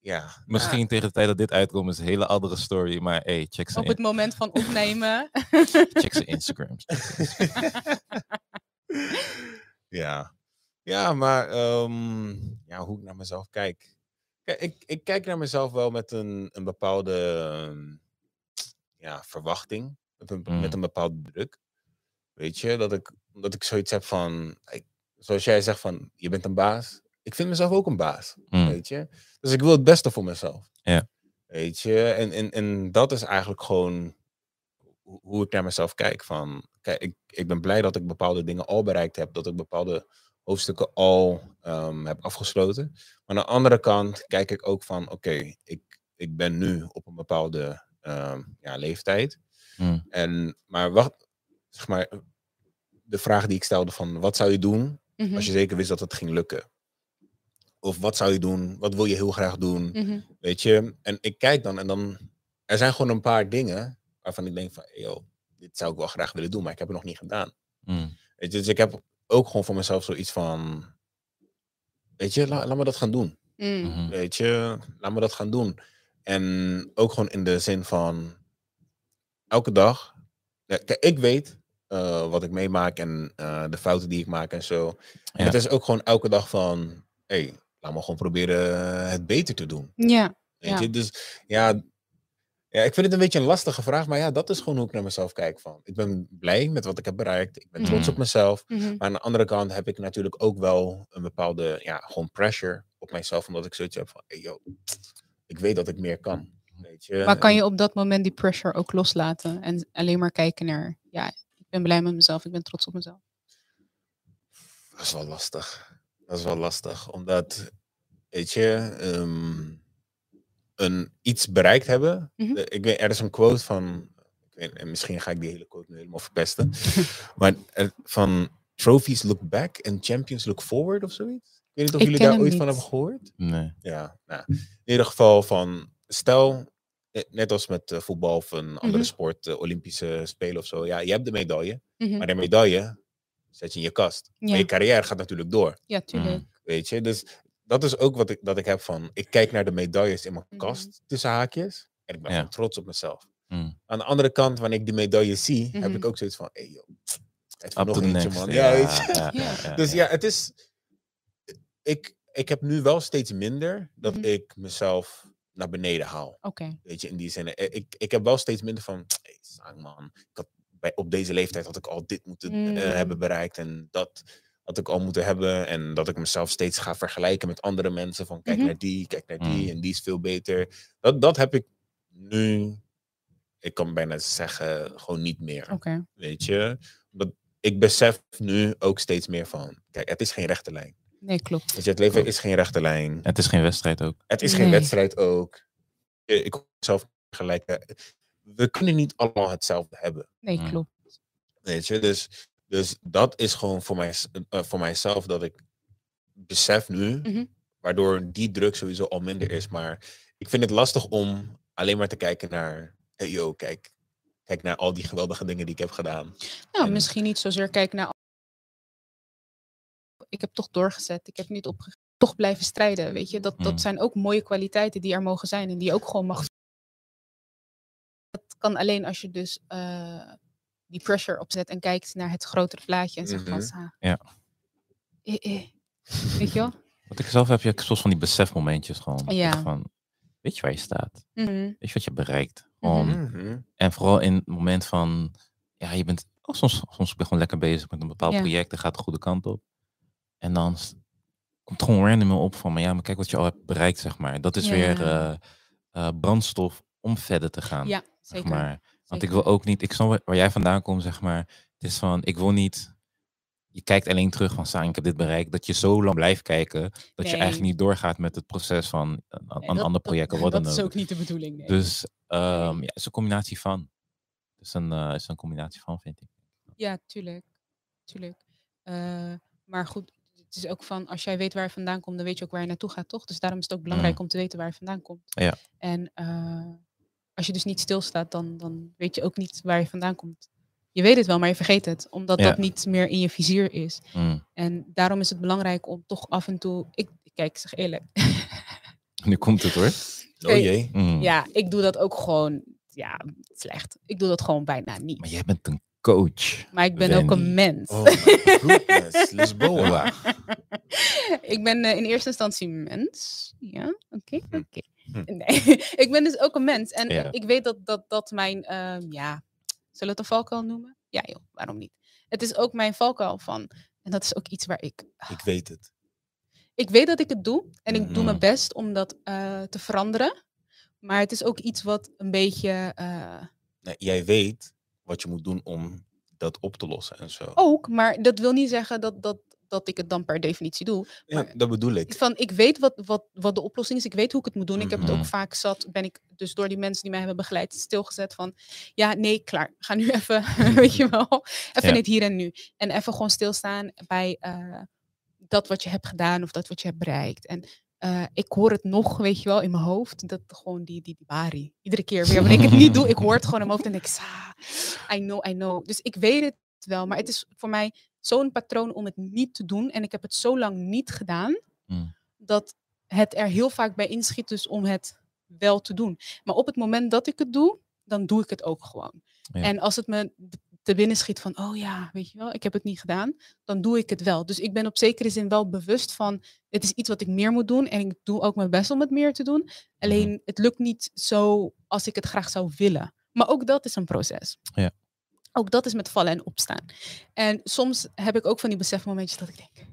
ja. misschien tegen de tijd dat dit uitkomt is een hele andere story. Maar hey, check zijn, Op het moment van opnemen. check zijn Instagrams. Ja, ja maar ehm, ja, hoe ik naar mezelf kijk. Kijk, ik, ik kijk naar mezelf wel met een, een bepaalde ja, verwachting, met een, Mm. met een bepaalde druk. Weet je, dat ik, dat ik zoiets heb van, ik, zoals jij zegt van, je bent een baas. Ik vind mezelf ook een baas, Mm, weet je. Dus ik wil het beste voor mezelf. Ja. Weet je, en, en, en dat is eigenlijk gewoon hoe- ik naar mezelf kijk. Van, kijk, ik, ik ben blij dat ik bepaalde dingen al bereikt heb, dat ik bepaalde hoofdstukken al ehm, heb afgesloten. Maar aan de andere kant kijk ik ook van, oké, ik, ik ben nu op een bepaalde ehm, ja, leeftijd. mm, En, maar wacht, zeg maar, de vraag die ik stelde van, wat zou je doen Mhm, als je zeker wist dat het ging lukken? Of wat zou je doen? Wat wil je heel graag doen? mhm. Weet je, en ik kijk dan en dan, er zijn gewoon een paar dingen waarvan ik denk van, yo, dit zou ik wel graag willen doen, maar ik heb het nog niet gedaan. mm, Weet je, dus ik heb ook gewoon voor mezelf zoiets van, weet je, la- laat me dat gaan doen. Mm. mhm. Weet je, laat me dat gaan doen. En ook gewoon in de zin van, elke dag, ja, kijk, ik weet eh, wat ik meemaak en eh, de fouten die ik maak en zo. Ja. Het is ook gewoon elke dag van, hé, hey, laat me gewoon proberen het beter te doen. Ja, Weet Ja. je, dus ja, ja, ik vind het een beetje een lastige vraag, maar ja, dat is gewoon hoe ik naar mezelf kijk. Van. Ik ben blij met wat ik heb bereikt. Ik ben trots Mhm. op mezelf. mhm. Maar aan de andere kant heb ik natuurlijk ook wel een bepaalde, ja, gewoon pressure op mijzelf, omdat ik zoiets heb van, hey, yo, ik weet dat ik meer kan. Weet je? maar kan je op dat moment die pressure ook loslaten en alleen maar kijken naar, ja, ben blij met mezelf, ik ben trots op mezelf. Dat is wel lastig. Dat is wel lastig, omdat, weet je, ehm, een, iets bereikt hebben. Mhm. Eh, Ik weet, er is een quote van, ik weet, en misschien ga ik die hele quote nu helemaal verpesten, maar er- van trophies look back and champions look forward of zoiets. Ik weet niet of Ik jullie daar ooit van hebben gehoord. Nee. Ja, nou, in ieder geval van, stel, eh, net als met eh, voetbal of een andere Mhm. sport, eh, Olympische Spelen of zo, ja, je hebt de medaille, Mhm. maar de medaille zet je in je kast. Maar Ja. je carrière gaat natuurlijk door. Ja, tuurlijk. Mm, Weet je, dus dat is ook wat ik, dat ik heb van. Ik kijk naar de medailles in mijn Mhm. kast tussen haakjes. En ik ben Ja. gewoon trots op mezelf. mm. Aan de andere kant, wanneer ik die medailles zie, heb Mhm. ik ook zoiets van: hey, joh, het nog eentje, next. man. Ja, Ja, weet je. ja, Ja. ja, ja, Dus ja. het is. Ik, ik heb nu wel steeds minder dat Mhm. ik mezelf naar beneden haal. Oké. Weet je, in die zin. Eh, Ik, ik heb wel steeds minder van. Hey, sang man. Ik had, bij, op deze leeftijd had ik al dit moeten eh, Mm. hebben bereikt. En dat had ik al moeten hebben. En dat ik mezelf steeds ga vergelijken met andere mensen. Van kijk Mhm. naar die, kijk naar die. Mm. En die is veel beter. Dat, dat heb ik nu. Ik kan bijna zeggen, gewoon niet meer. Oké. Weet je. Dat, ik besef nu ook steeds meer van. Kijk, het is geen rechte lijn. Nee, klopt. Weet je, het leven is geen rechte lijn. Het is geen wedstrijd ook. Het is geen Nee. wedstrijd ook. Eh, Ik hoor mezelf gelijk. eh, We kunnen niet allemaal hetzelfde hebben. Nee, Mm. klopt. Weet je, dus, dus dat is gewoon voor, mij, eh, voor mijzelf dat ik besef nu Mhm. Waardoor die druk sowieso al minder is. Maar ik vind het lastig om alleen maar te kijken naar, hey yo, kijk, kijk naar al die geweldige dingen die ik heb gedaan. Nou, En- misschien niet zozeer kijken naar. Ik heb toch doorgezet. Ik heb niet opgegeven. Toch blijven strijden. Weet je, dat, Mm. dat zijn ook mooie kwaliteiten die er mogen zijn en die je ook gewoon mag. Dat kan alleen als je dus eh, die pressure opzet en kijkt naar het grotere plaatje en zegt van. Mhm. "Sa, Ja. eh, eh." Weet je wel? Wat ik zelf heb, je soms van die besefmomentjes gewoon. Ja. Van, weet je waar je staat? Mhm. Weet je wat je bereikt? Gewoon, Mhm. En vooral in het moment van, ja, je bent oh, soms, soms ben je gewoon lekker bezig met een bepaald Ja. project, dat gaat de goede kant op. En dan komt gewoon random op van, maar ja, maar kijk wat je al hebt bereikt, zeg maar. Dat is weer eh, eh, brandstof om verder te gaan. Ja, zeg zeker. maar. Want ik wil ook niet, ik snap waar- jij vandaan komt, zeg maar. Het is van, ik wil niet, je kijkt alleen terug van, Saan, ik heb dit bereikt. Dat je zo lang blijft kijken, dat je eigenlijk niet doorgaat met het proces van een, een Nee, ander dat- project of wat dat dan is ook. niet de bedoeling. Nee. Dus ehm, ja, het is een combinatie van. Het is een, eh, is een combinatie van, vind ik. Ja, tuurlijk. tuurlijk. Eh, maar goed, het is ook van als jij weet waar je vandaan komt, dan weet je ook waar je naartoe gaat, toch? Dus daarom is het ook belangrijk om te weten waar je vandaan komt. Ja. En eh, als je dus niet stilstaat, dan, dan weet je ook niet waar je vandaan komt. Je weet het wel, maar je vergeet het, omdat Ja. dat niet meer in je vizier is. Mm. En daarom is het belangrijk om toch af en toe. Ik, kijk, zeg eerlijk. Nu komt het hoor. Oh Hey. jee. Mm. ja, ik doe dat ook gewoon. Ja, slecht. Ik doe dat gewoon bijna niet. Maar jij bent een coach. Maar ik ben ook een mens. Oh goodness. Lisboa. ik ben eh, in eerste instantie mens. Ja, oké, Hm. oké. Hm. Nee, ik ben dus ook een mens. En Ja. ik weet dat dat, dat mijn, ehm, ja, zullen we het een valkuil noemen? Ja joh, waarom niet? Het is ook mijn valkuil van, en dat is ook iets waar ik, Ik weet het. ik weet dat ik het doe. En ik doe Mhm. mijn best om dat eh, te veranderen. Maar het is ook iets wat een beetje, eh, Nee, jij weet wat je moet doen om dat op te lossen en zo. ook, maar dat wil niet zeggen dat, dat, dat ik het dan per definitie doe. ja, dat bedoel ik. van ik weet wat, wat, wat de oplossing is. Ik weet hoe ik het moet doen. Ik heb het Mhm. ook vaak zat. Ben ik dus door die mensen die mij hebben begeleid stilgezet van ja, nee, klaar. Ga nu even, weet je wel, even Ja. het hier en nu. En even gewoon stilstaan bij eh, dat wat je hebt gedaan of dat wat je hebt bereikt. En eh, ik hoor het nog, weet je wel, in mijn hoofd. Dat gewoon die, die, die bari. Iedere keer weer. Wanneer ik het niet doe, ik hoor het gewoon in mijn hoofd en denk ik, "Sa, I know, I know. Dus ik weet het wel. Maar het is voor mij zo'n patroon om het niet te doen. En ik heb het zo lang niet gedaan Mm. dat het er heel vaak bij inschiet dus om het wel te doen. Maar op het moment dat ik het doe, dan doe ik het ook gewoon. Ja. En als het me te binnen schiet van, oh ja, weet je wel, ik heb het niet gedaan, dan doe ik het wel. Dus ik ben op zekere zin wel bewust van, het is iets wat ik meer moet doen en ik doe ook mijn best om het meer te doen. Alleen het lukt niet zo als ik het graag zou willen. Maar ook dat is een proces. Ja. Ook dat is met vallen en opstaan. En soms heb ik ook van die besefmomentjes dat ik denk,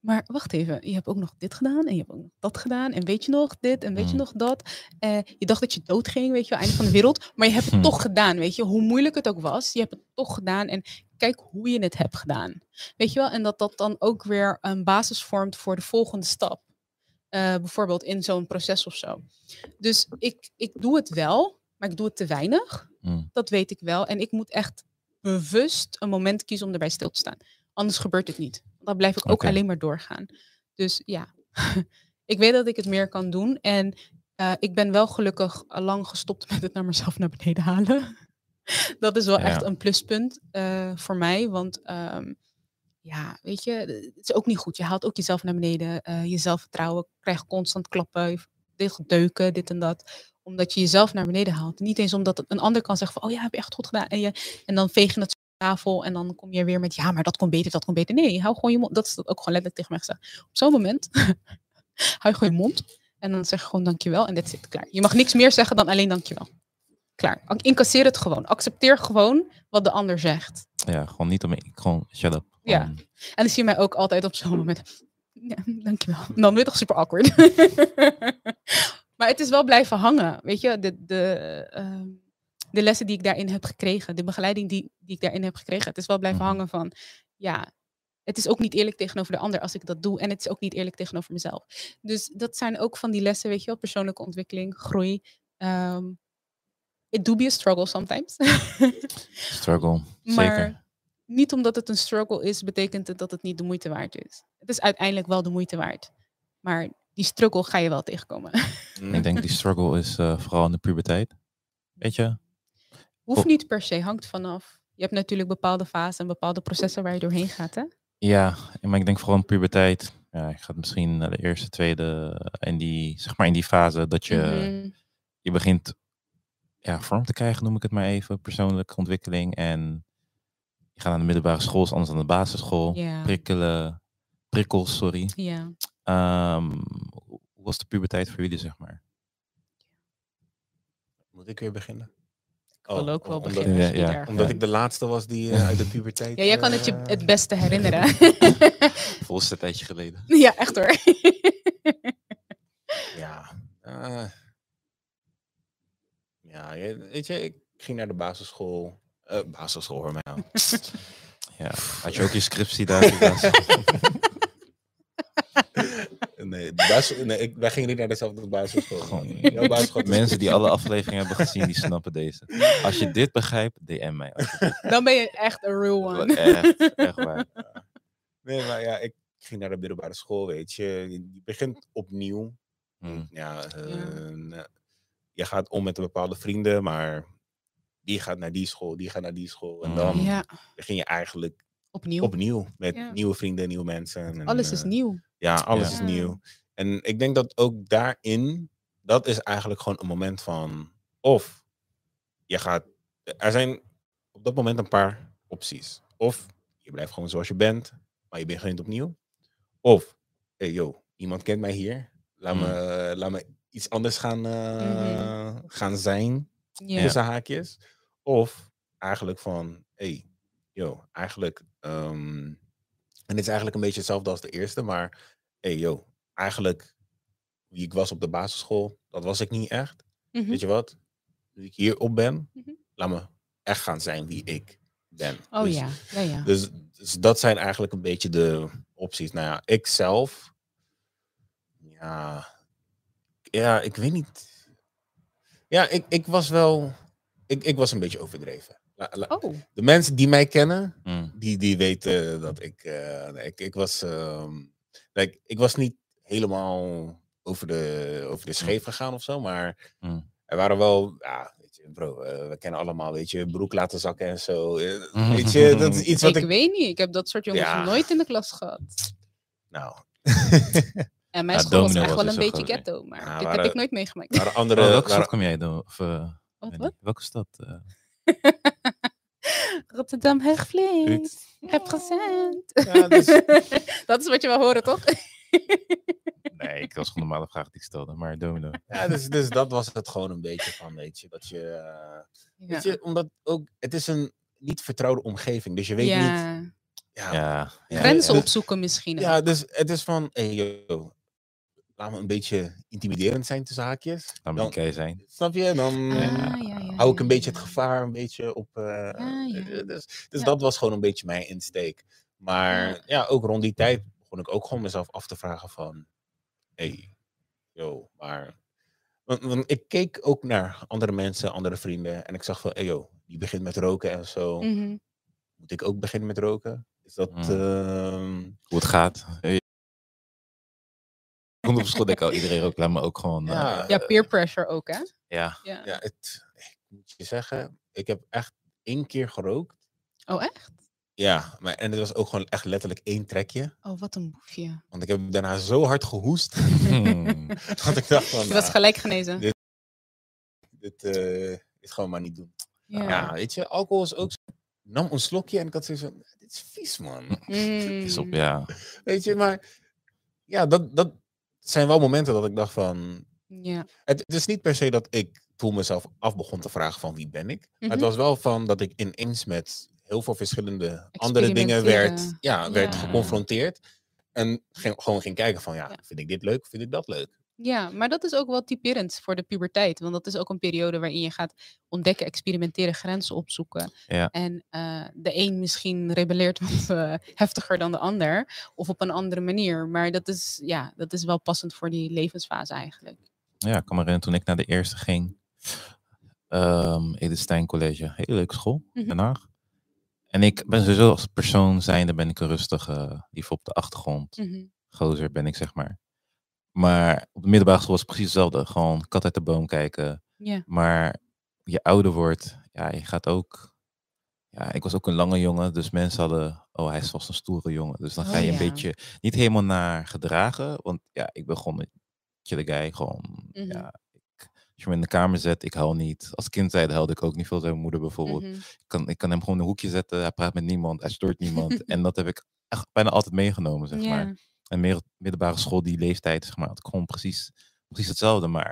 maar wacht even, je hebt ook nog dit gedaan en je hebt ook nog dat gedaan. En weet je nog dit en weet je Mm. nog dat. Eh, je dacht dat je dood ging, weet je wel, einde van de wereld. Maar je hebt het Hmm. toch gedaan, weet je. Hoe moeilijk het ook was, je hebt het toch gedaan. En kijk hoe je het hebt gedaan. Weet je wel, en dat dat dan ook weer een basis vormt voor de volgende stap. Eh, bijvoorbeeld in zo'n proces of zo. Dus ik, ik doe het wel, maar ik doe het te weinig. Mm. Dat weet ik wel. En ik moet echt bewust een moment kiezen om erbij stil te staan. Anders gebeurt het niet. Dan blijf ik ook alleen maar doorgaan. Dus ja, ik weet dat ik het meer kan doen. En eh, ik ben wel gelukkig al lang gestopt met het naar mezelf naar beneden halen. dat is wel Ja. echt een pluspunt eh, voor mij. Want ehm, ja, weet je, het is ook niet goed. Je haalt ook jezelf naar beneden. eh, je zelfvertrouwen krijgt constant klappen, dit deuken, dit en dat omdat je jezelf naar beneden haalt. Niet eens omdat een ander kan zeggen van, oh ja, heb je echt goed gedaan. En, je, en dan veeg je het tafel en dan kom je weer met, ja, maar dat kon beter, dat kon beter. Nee, hou gewoon je mond. Dat is ook gewoon letterlijk tegen mij gezegd. Op zo'n moment hou je gewoon je mond en dan zeg je gewoon dankjewel en dit zit klaar. Je mag niks meer zeggen dan alleen dankjewel. Klaar. Incasseer het gewoon. Accepteer gewoon wat de ander zegt. Ja, gewoon niet om gewoon shut up. Ja. En dan zie je mij ook altijd op zo'n moment. Ja, dankjewel. En dan weer toch super awkward. maar het is wel blijven hangen. Weet je, de, de, ehm, de lessen die ik daarin heb gekregen, de begeleiding die, die ik daarin heb gekregen, het is wel blijven Mhm. hangen van, ja, het is ook niet eerlijk tegenover de ander als ik dat doe. En het is ook niet eerlijk tegenover mezelf. Dus dat zijn ook van die lessen, weet je wel, persoonlijke ontwikkeling, groei. Ehm it do be a struggle sometimes. Struggle. Maar Zeker. niet omdat het een struggle is, betekent het dat het niet de moeite waard is. Het is uiteindelijk wel de moeite waard. Maar die struggle ga je wel tegenkomen. Ik denk die struggle is eh, vooral in de puberteit. Weet je? Hoeft niet per se, hangt vanaf. Je hebt natuurlijk bepaalde fasen en bepaalde processen waar je doorheen gaat, hè? Ja, maar ik denk vooral in puberteit. Ja, je gaat misschien naar de eerste, tweede, en die, zeg maar in die fase dat je, Mhm. je begint ja, vorm te krijgen, noem ik het maar even, persoonlijke ontwikkeling. En je gaat naar de middelbare school, is anders dan de basisschool. Prikkelen, prikkels, sorry. Ja. Ehm, hoe was de puberteit voor jullie, zeg maar? Moet ik weer beginnen? Ik wil Oh, ook wel omdat- beginnen. ja, Omdat ik de laatste was die eh, uit de puberteit... Ja, jij kan het je eh, het beste herinneren. Volgens een tijdje geleden. ja, echt hoor. Ja. eh, ja, weet je, ik ging naar de basisschool. eh, basisschool, hoor mij aan. Ja. Had je ook je scriptie daar? Basisschool? Nee, de basis, nee ik, wij gingen niet naar dezelfde basisschool. Gewoon- Jouw basisschool- Mensen die alle afleveringen hebben gezien, die snappen deze. Als je dit begrijpt, DM mij. Dan ben je echt een real one. Echt, echt waar. Nee, maar ja, ik ging naar de middelbare school, weet je. Je begint opnieuw. Hmm. Ja, eh, je gaat om met een bepaalde vrienden, maar die gaat naar die school, die gaat naar die school. En Mm. dan Ja, begin je eigenlijk opnieuw. opnieuw met Ja. nieuwe vrienden, nieuwe mensen. En, Alles is eh, nieuw. Ja, alles Ja. is nieuw. En ik denk dat ook daarin, dat is eigenlijk gewoon een moment van, of je gaat, er zijn op dat moment een paar opties. Of je blijft gewoon zoals je bent, maar je begint opnieuw. Of, hey yo, iemand kent mij hier, laat, me, laat me iets anders gaan, eh, gaan zijn, Ja. tussen haakjes. Of eigenlijk van, hey, yo, eigenlijk, ehm, en dit is eigenlijk een beetje hetzelfde als de eerste, maar hey, yo, eigenlijk wie ik was op de basisschool, dat was ik niet echt. Mhm. Weet je wat? Nu ik hierop ben, Mhm. laat me echt gaan zijn wie ik ben. Oh Dus- ja, ja, ja. Dus, dus dat zijn eigenlijk een beetje de opties. Nou ja, ik zelf, ja, ja, ik weet niet. Ja, ik, ik was wel, ik, ik was een beetje overdreven. La- la- Oh, De mensen die mij kennen, Hmm. die, die weten dat ik, eh, nee, ik, ik was, ehm, like, ik was niet helemaal over de, over de scheef gegaan of zo, maar Mm. er waren wel, ja, weet je, bro, eh, we kennen allemaal, weet je, broek laten zakken en zo. eh, weet je, dat is iets wat ik, ik, weet niet. Ik heb dat soort jongens Ja. nooit in de klas gehad. nou, En mijn Ja, school was echt was wel een dus beetje groot, ghetto, maar Ja, dit waren- heb ik nooit meegemaakt. waren andere, Oh, welke waren- stad kom jij door? Of, Wat, wat? Welke stad? Rotterdam Heugvliet. Goed. Represent. Ja, dus- dat is wat je wil horen, toch? Nee, ik was gewoon een normale vraag die ik stelde, maar domino. ja, dus, dus dat was het gewoon een beetje van, weet je, dat je, eh, weet je, omdat ook, het is een niet vertrouwde omgeving, dus je weet niet, ja. ja, Ja, ja, Grenzen ja. opzoeken misschien. ook. Ja, dus het is van, hey, yo, laat me een beetje intimiderend zijn tussen haakjes. Dan, die kei zijn. snap je? Dan Ah, hou ik ja, een beetje het gevaar een beetje op. eh, Ja, ja. eh, Dus, dus Ja. dat was gewoon een beetje mijn insteek. Maar Ja. ja. ook rond die tijd begon ik ook gewoon mezelf af te vragen van, hey, yo, maar... Want, want ik keek ook naar andere mensen, andere vrienden. En ik zag van, hey, yo, die begint met roken en zo. Mhm. Moet ik ook beginnen met roken? Is dat... Mm. ehm, Hoe het gaat. Hey. Komt op school denk ik al iedereen ook, laat me ook gewoon. Ja. eh, Ja, peer pressure ook, hè? ja. Ja. Ja, het, ik moet je zeggen, ik heb echt één keer gerookt. Oh, echt? Ja, maar, en het was ook gewoon echt letterlijk één trekje. Oh, wat een boefje. Want ik heb daarna zo hard gehoest. Hmm. dat ik dacht van, Je was nou, gelijk genezen. dit- dit, eh, dit gewoon maar niet doen. Ja. Ja, weet je, alcohol is ook zo. Ik nam een slokje en ik had zoiets van, dit is vies man. Is op, Mm. ja. Weet je, maar ja, dat, dat zijn wel momenten dat ik dacht van, Ja. Het, het is niet per se dat ik toen mezelf af begon te vragen van wie ben ik. Maar het Mhm. was wel van dat ik ineens met heel veel verschillende andere dingen werd, ja, werd Ja. geconfronteerd. En ging, gewoon ging kijken van ja, Ja. vind ik dit leuk, vind ik dat leuk. ja, maar dat is ook wel typerend voor de puberteit. Want dat is ook een periode waarin je gaat ontdekken, experimenteren, grenzen opzoeken. Ja. En eh, de een misschien rebelleert wat eh, heftiger dan de ander. Of op een andere manier. Maar dat is, ja, dat is wel passend voor die levensfase eigenlijk. Ja, ik kan me herinneren toen ik naar de eerste ging. Ehm Edith Stein College. Hele leuke school, Mhm. Den Haag. En ik ben sowieso als persoon zijnde ben ik een rustige, lief op de achtergrond. Mhm. Gozer ben ik, zeg maar. Maar op de middelbare school was het precies hetzelfde. Gewoon kat uit de boom kijken. Maar je ouder wordt, ja, je gaat ook. Ja, ik was ook een lange jongen, dus mensen hadden. Oh, hij is vast een stoere jongen. Dus dan Oh, ga je een ja. beetje niet helemaal naar gedragen. Want ja, ik ben gewoon een chille guy. Gewoon, Mhm. ja. Als je me in de kamer zet, ik huil niet. Als kind zei, huilde ik ook niet veel. Zijn moeder bijvoorbeeld. Mhm. Ik, kan, ik kan hem gewoon in een hoekje zetten. Hij praat met niemand. Hij stoort niemand. en dat heb ik echt bijna altijd meegenomen, zeg maar. En meer middelbare school, die leeftijd, zeg maar, had ik gewoon precies, precies hetzelfde. Maar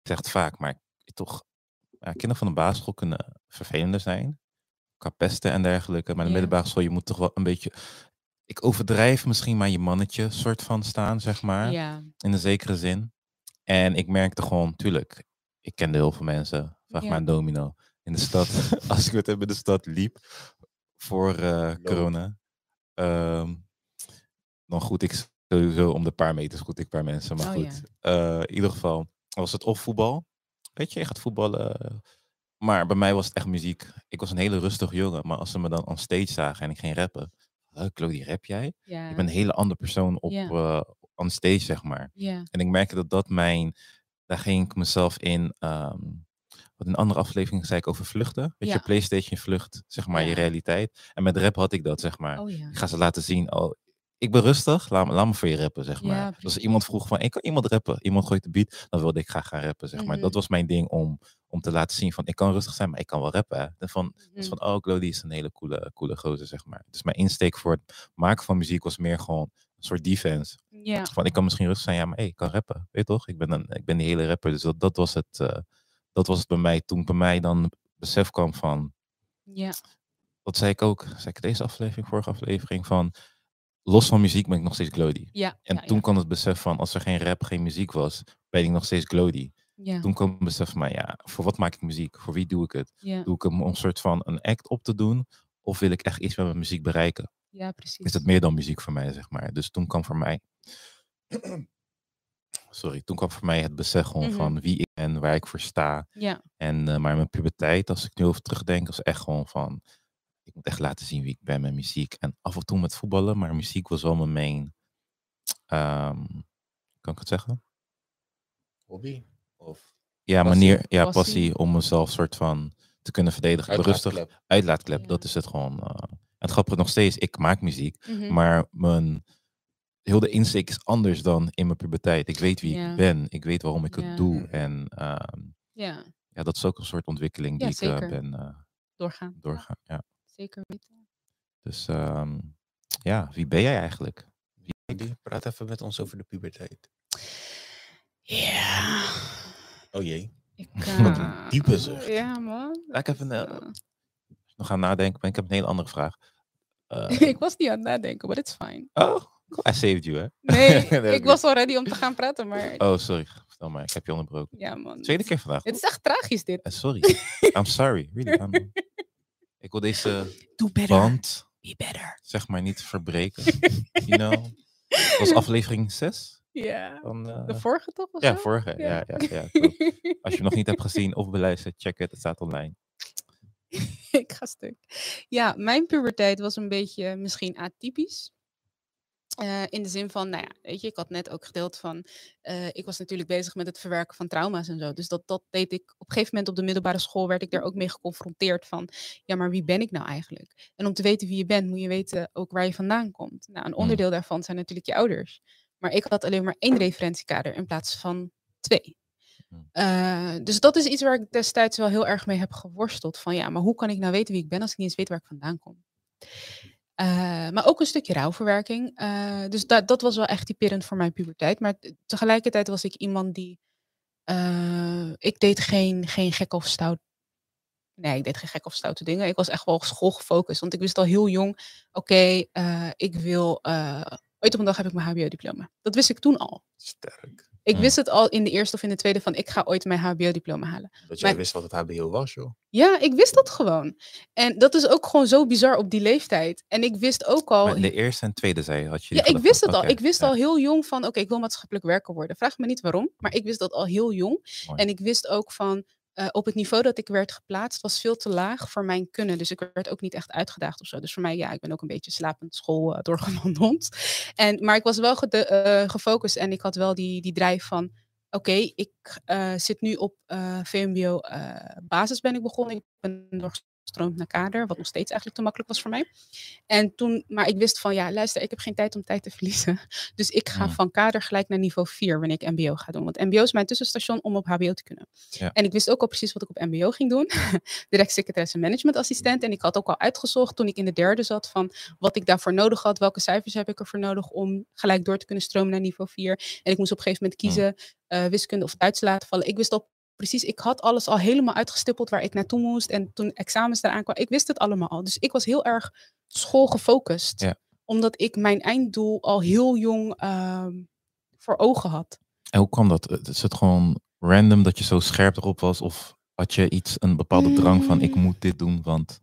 ik zeg het vaak, maar toch, ja, kinderen van de basisschool kunnen vervelender zijn. Qua pesten en dergelijke. Maar de Ja. middelbare school, je moet toch wel een beetje, ik overdrijf misschien maar je mannetje soort van staan, zeg maar. Ja. In een zekere zin. En ik merkte gewoon, tuurlijk, ik kende heel veel mensen. Vraag Ja. maar aan Domino. In de stad, als ik met hem in de stad liep voor eh, corona. ehm, dan goed ik sowieso om de paar meters goed ik paar mensen. Maar Oh, goed, eh, in ieder geval was het of voetbal. Weet je, je gaat voetballen. Maar bij mij was het echt muziek. Ik was een hele rustige jongen. Maar als ze me dan on stage zagen en ik ging rappen. Huh, Chloe, rap jij? Ja. Ik ben een hele andere persoon op on stage, zeg maar. En ik merkte dat dat mijn... Daar ging ik mezelf in... ehm, wat een andere aflevering zei ik over vluchten. Weet Ja. je, PlayStation vlucht, zeg maar, je realiteit. En met rap had ik dat, zeg maar. Oh ja. Ik ga ze laten zien, oh, ik ben rustig, laat, me- laat me voor je rappen, zeg maar. Dus als iemand vroeg van, ik kan iemand rappen, iemand gooit de beat, dan wilde ik graag gaan rappen, zeg maar. Dat was mijn ding om, om te laten zien van, ik kan rustig zijn, maar ik kan wel rappen. Hè. En van, dus Mhm. van, oh, Glody is een hele coole, coole gozer, zeg maar. Dus mijn insteek voor het maken van muziek was meer gewoon soort defense. Ja. Van, ik kan misschien rustig zijn, ja, maar hey, ik kan rappen, weet je toch? Ik ben, een, ik ben die hele rapper, dus dat, dat, was het, eh, dat was het bij mij. Toen bij mij dan besef kwam van, Ja. wat zei ik ook, zei ik deze aflevering, vorige aflevering, van los van muziek ben ik nog steeds Glody. Ja. En ja, toen kwam het besef van, als er geen rap, geen muziek was, ben ik nog steeds Glody. Ja. Toen kwam het besef van, ja, voor wat maak ik muziek? Voor wie doe ik het? Doe ik hem om een soort van een act op te doen? Of wil ik echt iets met mijn muziek bereiken? Ja, precies. Is het meer dan muziek voor mij, zeg maar. Dus toen kwam voor mij, sorry, toen kwam voor mij het besef gewoon Mhm. van wie ik ben, waar ik voor sta. Ja. En, eh, maar mijn puberteit, als ik nu over terugdenk, was echt gewoon van, ik moet echt laten zien wie ik ben met muziek. En af en toe met voetballen, maar muziek was wel mijn main, ehm, kan ik het zeggen? Hobby? Of Ja, Passie. manier, ja, Passie. passie om mezelf soort van te kunnen verdedigen. Rustig, uitlaatklep? uitlaatklep, Ja. dat is het gewoon. eh. En het grappige nog steeds, ik maak muziek, Mhm. maar mijn, heel de insteek is anders dan in mijn puberteit. Ik weet wie Ja. ik ben, ik weet waarom ik Ja. het doe. En ehm, Ja. ja, dat is ook een soort ontwikkeling die Ja, ik eh, ben eh, Doorgaan. Doorgaan. Ja. zeker weten. Dus ehm, ja, wie ben jij eigenlijk? Die praat even met ons over de puberteit. Ja. Oh jee. Ik, Wat een eh, diepe zucht. Ja, man. Laat ik even Dat, nog gaan nadenken, maar ik heb een hele andere vraag. Eh, ik was niet aan het nadenken, but it's fine. oh, I saved you, hè? Nee, ik was al ready om te gaan praten, maar Oh, sorry. Vertel maar, ik heb je onderbroken. ja, man. Tweede keer vandaag. Het is echt tragisch, dit. Eh, sorry. I'm sorry. Really. I'm- ik wil deze Do better. band, Be better. zeg maar, niet verbreken. you know? Het was aflevering 6 Ja. van... eh, De vorige toch? ja, zo? vorige. Ja, Ja. ja. Als je hem nog niet hebt gezien of beluisterd, check het. Het staat online. ik ga stuk. Ja, mijn puberteit was een beetje misschien atypisch. Eh, in de zin van, nou ja, weet je, ik had net ook gedeeld van, eh, ik was natuurlijk bezig met het verwerken van trauma's en zo. Dus dat, dat deed ik, op een gegeven moment op de middelbare school werd ik daar ook mee geconfronteerd van, ja, maar wie ben ik nou eigenlijk? En om te weten wie je bent, moet je weten ook waar je vandaan komt. Nou, een onderdeel daarvan zijn natuurlijk je ouders. Maar ik had alleen maar één referentiekader in plaats van twee. Hmm. Eh, dus dat is iets waar ik destijds wel heel erg mee heb geworsteld. Van ja, maar hoe kan ik nou weten wie ik ben als ik niet eens weet waar ik vandaan kom? Eh, maar ook een stukje rouwverwerking. Eh, dus dat, dat was wel echt typerend voor mijn puberteit. Maar tegelijkertijd was ik iemand die. eh, ik deed geen, geen gek of stout. Nee, ik deed geen gek of stoute dingen. Ik was echt wel schoolgefocust. Want ik wist al heel jong: oké, eh, ik wil. eh, ooit op een dag heb ik mijn HBO-diploma. Dat wist ik toen al. Sterk. Ik wist het al in de eerste of in de tweede van: ik ga ooit mijn HBO-diploma halen. Dat jij Maar- wist wat het HBO was, joh. Ja, ik wist dat gewoon. En dat is ook gewoon zo bizar op die leeftijd. En ik wist ook al. Maar de eerste en tweede zei je, had je... Ja, ik wist het al. Ik wist ja, al heel jong van, oké, ik wil maatschappelijk werker worden. Vraag me niet waarom, maar ik wist dat al heel jong. mooi. En ik wist ook van, eh, op het niveau dat ik werd geplaatst was veel te laag voor mijn kunnen. Dus ik werd ook niet echt uitgedaagd of zo. Dus voor mij, ja, ik ben ook een beetje slapend school uh. En, maar ik was wel uh, gefocust en ik had wel die, die drijf van... Oké, ik zit nu op VMBO basis ben ik begonnen. Ik ben nog stroomt naar kader, wat nog steeds eigenlijk te makkelijk was voor mij. En toen, maar ik wist van ja, luister, ik heb geen tijd om tijd te verliezen. Dus ik ga van kader gelijk naar niveau 4 wanneer ik MBO ga doen. Want MBO is mijn tussenstation om op HBO te kunnen. Ja. En ik wist ook al precies wat ik op MBO ging doen. Direct secretaresse management assistent. En ik had ook al uitgezocht toen ik in de derde zat van wat ik daarvoor nodig had. Welke cijfers heb ik ervoor nodig om gelijk door te kunnen stromen naar niveau 4. En ik moest op een gegeven moment kiezen uh, wiskunde of Duits laten vallen. Ik wist al precies, ik had alles al helemaal uitgestippeld waar ik naartoe moest. En toen examens eraan kwamen, ik wist het allemaal al. Dus ik was heel erg schoolgefocust. Ja. Omdat ik mijn einddoel al heel jong ehm, voor ogen had. En hoe kwam dat? Is het gewoon random dat je zo scherp erop was? Of had je iets, een bepaalde drang van ik mm. moet dit doen, want...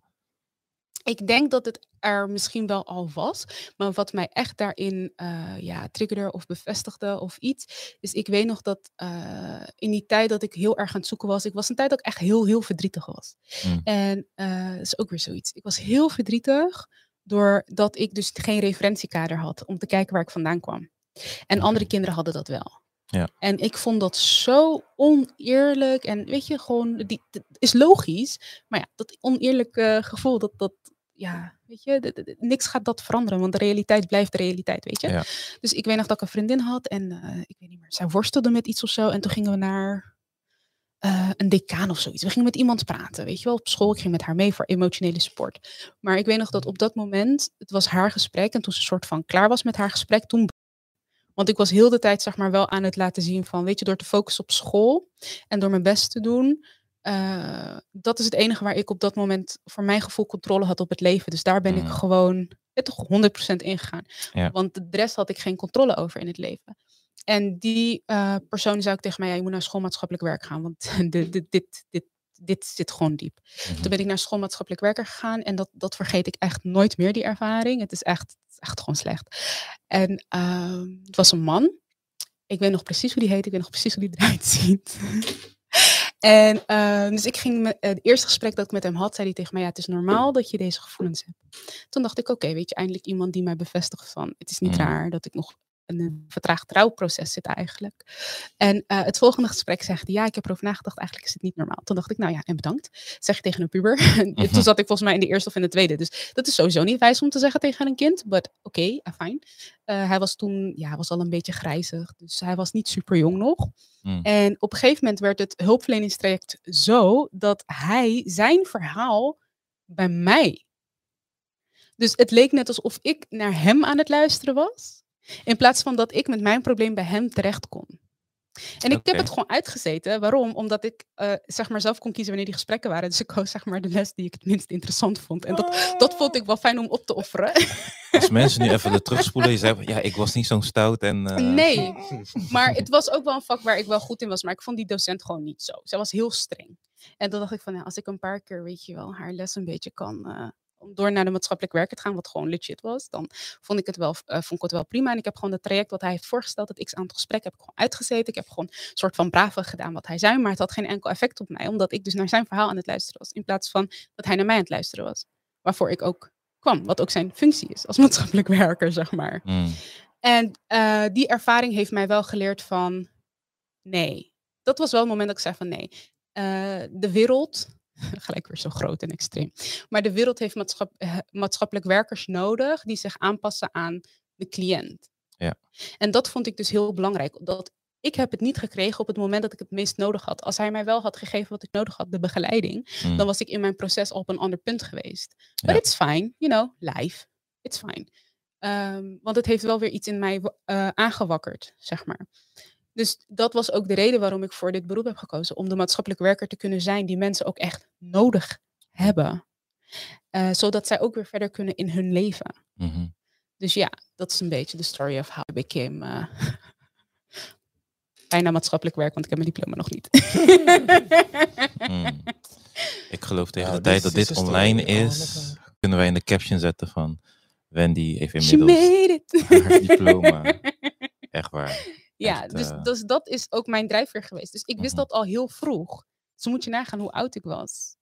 Ik denk dat het er misschien wel al was. Maar wat mij echt daarin uh, ja, triggerde of bevestigde of iets. Is ik weet nog dat uh, in die tijd dat ik heel erg aan het zoeken was. Ik was een tijd dat ik echt heel, heel verdrietig was. Mm. En uh, dat is ook weer zoiets. Ik was heel verdrietig doordat ik dus geen referentiekader had. Om te kijken waar ik vandaan kwam. En andere kinderen hadden dat wel. Ja. En ik vond dat zo oneerlijk. En weet je, gewoon, die, is logisch. Maar ja, dat oneerlijke gevoel, dat, dat, ja, weet je, niks gaat dat veranderen, want de realiteit blijft de realiteit, weet je. Ja. Dus ik weet nog dat ik een vriendin had en uh, ik weet niet meer, zij worstelde met iets of zo. En toen gingen we naar uh, een decaan of zoiets. We gingen met iemand praten, weet je wel, op school. Ik ging met haar mee voor emotionele sport. Maar ik weet nog dat op dat moment, het was haar gesprek. En toen ze soort van klaar was met haar gesprek, toen want ik was heel de tijd zeg maar wel aan het laten zien van, weet je, door te focussen op school en door mijn best te doen, uh, dat is het enige waar ik op dat moment voor mijn gevoel controle had op het leven. Dus daar ben ik mm. gewoon toch 100% ingegaan. Ja. Want de rest had ik geen controle over in het leven. En die uh, persoon zei ook tegen mij, ja, je moet naar schoolmaatschappelijk werk gaan, want dit, dit, dit, dit, dit zit gewoon diep. Mm-hmm. Toen ben ik naar schoolmaatschappelijk werker gegaan en dat, dat vergeet ik echt nooit meer, die ervaring. Het is echt, echt gewoon slecht. En uh, het was een man. Ik weet nog precies hoe die heet, ik weet nog precies hoe die eruit ziet. En uh, dus ik ging met, uh, het eerste gesprek dat ik met hem had, zei hij tegen mij: Ja, het is normaal dat je deze gevoelens hebt. Toen dacht ik: Oké, weet je, eindelijk iemand die mij bevestigt van: Het is niet mm. raar dat ik nog een vertraagd trouwproces zit eigenlijk. En uh, het volgende gesprek zegt ja, ik heb erover nagedacht, eigenlijk is het niet normaal. Toen dacht ik, nou ja, en bedankt. Zeg je tegen een puber. Toen zat ik volgens mij in de eerste of in de tweede. Dus dat is sowieso niet wijs om te zeggen tegen een kind. Maar oké, okay, fijn. Uh, hij was toen, ja, was al een beetje grijzig. Dus hij was niet super jong nog. Mm. En op een gegeven moment werd het hulpverleningstraject zo dat hij zijn verhaal bij mij. Dus het leek net alsof ik naar hem aan het luisteren was. In plaats van dat ik met mijn probleem bij hem terecht kon. En ik heb het gewoon uitgezeten. Waarom? Omdat ik uh, zeg maar zelf kon kiezen wanneer die gesprekken waren. Dus ik koos zeg maar de les die ik het minst interessant vond. En dat, dat vond ik wel fijn om op te offeren. Als mensen nu even de terugspoelen, je zei ja, ik was niet zo'n stout en... Uh... Nee, maar het was ook wel een vak waar ik wel goed in was. Maar ik vond die docent gewoon niet zo. Zij was heel streng. En dan dacht ik van, ja, als ik een paar keer, weet je wel, haar les een beetje kan, uh, om door naar de maatschappelijk werker te gaan, wat gewoon legit was, dan vond ik het wel, uh, vond ik het wel prima. En ik heb gewoon het traject wat hij heeft voorgesteld, het x aantal gesprekken, heb ik gewoon uitgezeten. Ik heb gewoon een soort van brave gedaan wat hij zei, maar het had geen enkel effect op mij, omdat ik dus naar zijn verhaal aan het luisteren was, in plaats van dat hij naar mij aan het luisteren was. Waarvoor ik ook kwam, wat ook zijn functie is als maatschappelijk werker, zeg maar. Mm. En uh, die ervaring heeft mij wel geleerd van, nee. Dat was wel het moment dat ik zei van nee. Uh, de wereld gelijk weer zo groot en extreem. Maar de wereld heeft maatschap, eh, maatschappelijk werkers nodig die zich aanpassen aan de cliënt. Ja. En dat vond ik dus heel belangrijk. Dat ik heb het niet gekregen op het moment dat ik het meest nodig had. Als hij mij wel had gegeven wat ik nodig had, de begeleiding, mm. dan was ik in mijn proces al op een ander punt geweest. But it's fine, you know, life. It's fine. Um, want het heeft wel weer iets in mij uh, aangewakkerd, zeg maar. Dus dat was ook de reden waarom ik voor dit beroep heb gekozen. Om de maatschappelijk werker te kunnen zijn die mensen ook echt nodig hebben. Uh, zodat zij ook weer verder kunnen in hun leven. Mm -hmm. Dus ja, dat is een beetje de story of how I became uh, bijna maatschappelijk werk, want ik heb mijn diploma nog niet. mm. Ik geloof tegen nou, de tijd dat dit online is, kunnen wij in de caption zetten van Wendy heeft inmiddels haar diploma. Echt waar. Ja, dus, uh... dus dat is ook mijn drijfveer geweest. Dus ik wist dat al heel vroeg. Dus moet je nagaan hoe oud ik was.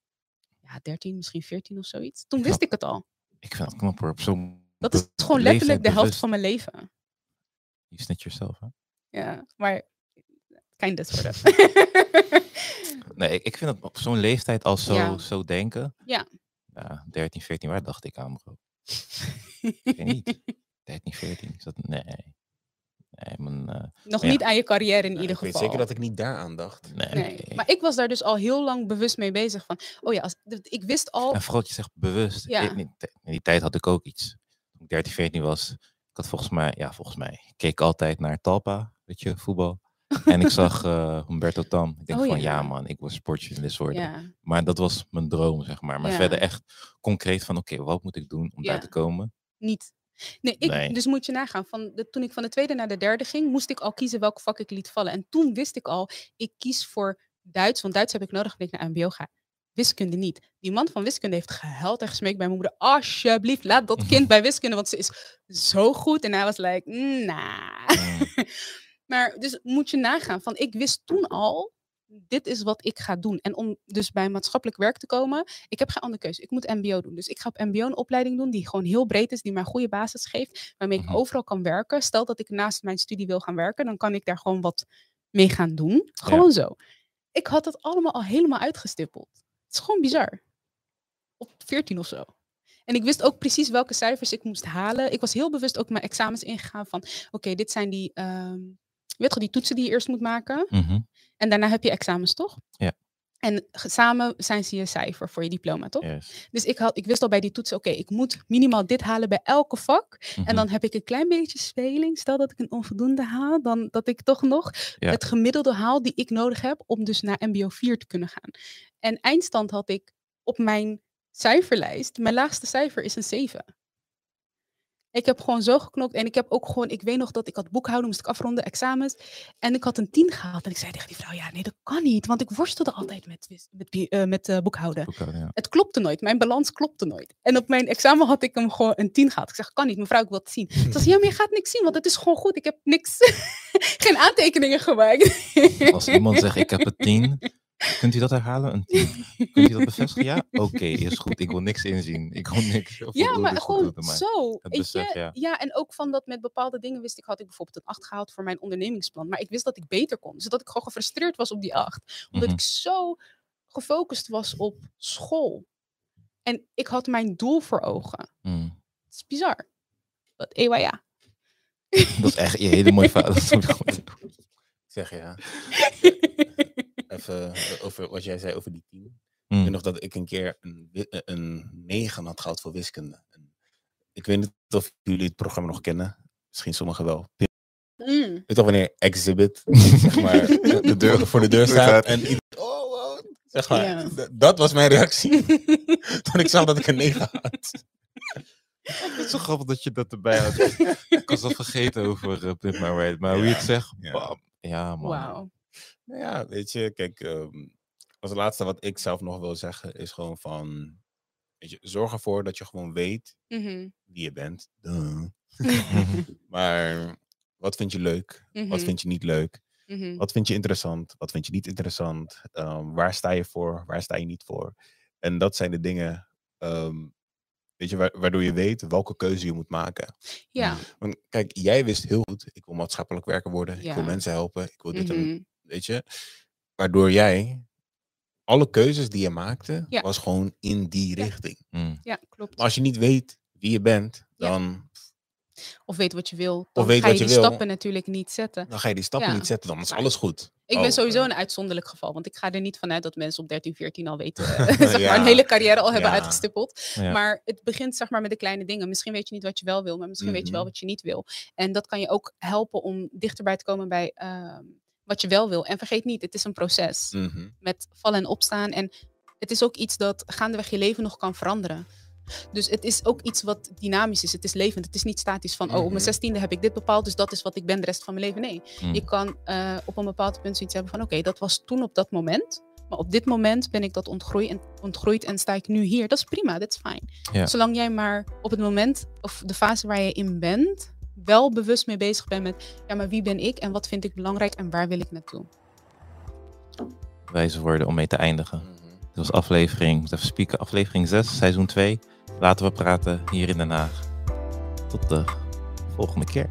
Ja, 13, misschien 14 of zoiets. Toen wist ik het al. Ik vind dat knapper op zo'n... Dat is gewoon letterlijk de helft bewust. van mijn leven. You snitch yourself, hè? Ja, maar kind of sort. Nee, ik, vind dat op zo'n leeftijd al zo, Ja. zo denken. Ja. Ja, 13, 14, waar dacht ik aan, bro? Ik weet niet. 13, 14, is dat... Nee. Nee, eh, Nog niet aan je carrière in ieder ik weet geval. zeker dat ik niet daaraan dacht. nee. Nee, maar ik was daar dus al heel lang bewust mee bezig van. Oh ja, als, ik wist al. En vooral je zegt bewust. Ja. In die- in die tijd had ik ook iets. Toen ik 13, 14 was, ik had volgens mij, ja, volgens mij, ik keek altijd naar Talpa, weet je, voetbal. En ik zag eh Humberto Tan. Ik denk Oh, van, ja. ja man, ik wil sportjournalist worden. Ja, Maar dat was mijn droom, zeg maar. Maar Ja. verder echt concreet van, oké, wat moet ik doen om daar te komen? niet. Nee, ik, Nee. dus moet je nagaan. Van de, toen ik van de tweede naar de derde ging, moest ik al kiezen welk vak ik liet vallen. En toen wist ik al, ik kies voor Duits, want Duits heb ik nodig wanneer ik naar MBO ga. Wiskunde niet. Die man van wiskunde heeft gehuild en gesmeekt bij mijn moeder. Alsjeblieft, laat dat kind bij wiskunde, want ze is zo goed. En hij was like, nah. Mm. Maar dus moet je nagaan van ik wist toen al, dit is wat ik ga doen. En om dus bij maatschappelijk werk te komen, ik heb geen andere keuze. Ik moet mbo doen. Dus ik ga op mbo een opleiding doen die gewoon heel breed is, die mij een goede basis geeft, waarmee ik Mhm. overal kan werken. Stel dat ik naast mijn studie wil gaan werken, dan kan ik daar gewoon wat mee gaan doen. Gewoon zo. Ik had het allemaal al helemaal uitgestippeld. Het is gewoon bizar. Op 14 of zo. En ik wist ook precies welke cijfers ik moest halen. Ik was heel bewust ook mijn examens ingegaan van, oké, dit zijn die, ehm, weet toch, die toetsen die je eerst moet maken. Mhm. En daarna heb je examens, toch? Ja. En samen zijn ze je cijfer voor je diploma, toch? Yes. Dus ik, had, ik wist al bij die toetsen, oké, ik moet minimaal dit halen bij elke vak. Mhm. En dan heb ik een klein beetje speling. Stel dat ik een onvoldoende haal, dan dat ik toch nog Ja. het gemiddelde haal die ik nodig heb om dus naar MBO 4 te kunnen gaan. En eindstand had ik op mijn cijferlijst, mijn laagste cijfer is een 7. Ik heb gewoon zo geknokt en ik heb ook gewoon, ik weet nog dat ik had boekhouden, moest ik afronden, examens. En ik had een 10 gehaald. En ik zei tegen die vrouw, ja nee, dat kan niet, want ik worstelde altijd met, met, eh, met eh, boekhouden. Boekhouden, ja. Het klopte nooit. Mijn balans klopte nooit. En op mijn examen had ik hem gewoon een 10 gehad. Ik zeg, kan niet, mevrouw, ik wil het zien. Ze zei, ja, maar je gaat niks zien, want het is gewoon goed. Ik heb niks, geen aantekeningen gemaakt. Als iemand zegt, ik heb een 10, kunt u dat herhalen? Een 10. Kunt u dat bevestigen? Ja? Oké, is goed. Ik wil niks inzien. Ik wil niks. Ja, maar gewoon maar- zo. besef, je? ja. en ook van dat met bepaalde dingen wist ik, had ik bijvoorbeeld een 8 gehaald voor mijn ondernemingsplan. Maar ik wist dat ik beter kon. Zodat ik gewoon gefrustreerd was op die 8. Omdat Mhm. ik zo gefocust was op school. En ik had mijn doel voor ogen. Mm. Het is bizar. Dat ewa ja. Dat is echt een hele mooie verhaal. Zeg ja. Even eh, over wat jij zei over die tien. Ik Mm. weet nog dat ik een keer een, eh, een 9 had gehad voor wiskunde. En ik weet niet of jullie het programma nog kennen. Misschien sommigen wel. Mm. Weet je toch wanneer Exhibit zeg maar, de deur, voor de deur staat en iedereen, oh, wow, zeg maar, Ja. d- dat was mijn reactie toen ik zag dat ik een 9 had. Het is zo grappig dat je dat erbij had. ik was al vergeten over uh, Pimp My Ride. Maar hoe je het zegt, Ja. bam. Ja, man. Wauw. Nou ja, weet je, kijk, ehm, als laatste wat ik zelf nog wil zeggen is gewoon van, weet je, zorg ervoor dat je gewoon weet Mhm. wie je bent. Duh. maar wat vind je leuk? Wat Mhm. vind je niet leuk? Mhm. Wat vind je interessant? Wat vind je niet interessant? Ehm, waar sta je voor? Waar sta je niet voor? En dat zijn de dingen, ehm, weet je, wa- waardoor je weet welke keuze je moet maken. Ja. Want kijk, jij wist heel goed, ik wil maatschappelijk werker worden, ik wil mensen helpen, ik wil dit en Mhm. Weet je. Waardoor jij, alle keuzes die je maakte, Ja. was gewoon in die Ja. richting. Mm. Ja, klopt. Maar als je niet weet wie je bent, Ja. dan, Of weet wat je wil. Dan weet ga je wat je die wil. stappen natuurlijk niet zetten. dan ga je die stappen Ja. niet zetten, dan is alles goed. Ik Oh, ben sowieso eh, een uitzonderlijk geval. Want ik ga er niet vanuit dat mensen op 13, 14 al weten. zeg maar een hele carrière al hebben Ja. uitgestippeld. Ja. Maar het begint zeg maar met de kleine dingen. Misschien weet je niet wat je wel wil. Maar misschien weet je wel Mhm. wat je niet wil. En dat kan je ook helpen om dichterbij te komen bij ehm, wat je wel wil. En vergeet niet, het is een proces. mhm. met vallen en opstaan. En het is ook iets dat gaandeweg je leven nog kan veranderen. Dus het is ook iets wat dynamisch is. Het is levend. Het is niet statisch van, oh, op Mhm. mijn zestiende heb ik dit bepaald, dus dat is wat ik ben de rest van mijn leven. Nee, Mm. je kan eh, op een bepaald punt zoiets hebben van, oké, dat was toen op dat moment. Maar op dit moment ben ik dat ontgroeid en, ontgroeid en sta ik nu hier. Dat is prima, dat is fijn. Zolang jij maar op het moment of de fase waar je in bent, wel bewust mee bezig bent met, ja, maar wie ben ik en wat vind ik belangrijk en waar wil ik naartoe? wijze woorden om mee te eindigen. Mhm. Dit was aflevering, even spieken, aflevering 6, seizoen 2. Laten we praten hier in Den Haag. Tot de volgende keer.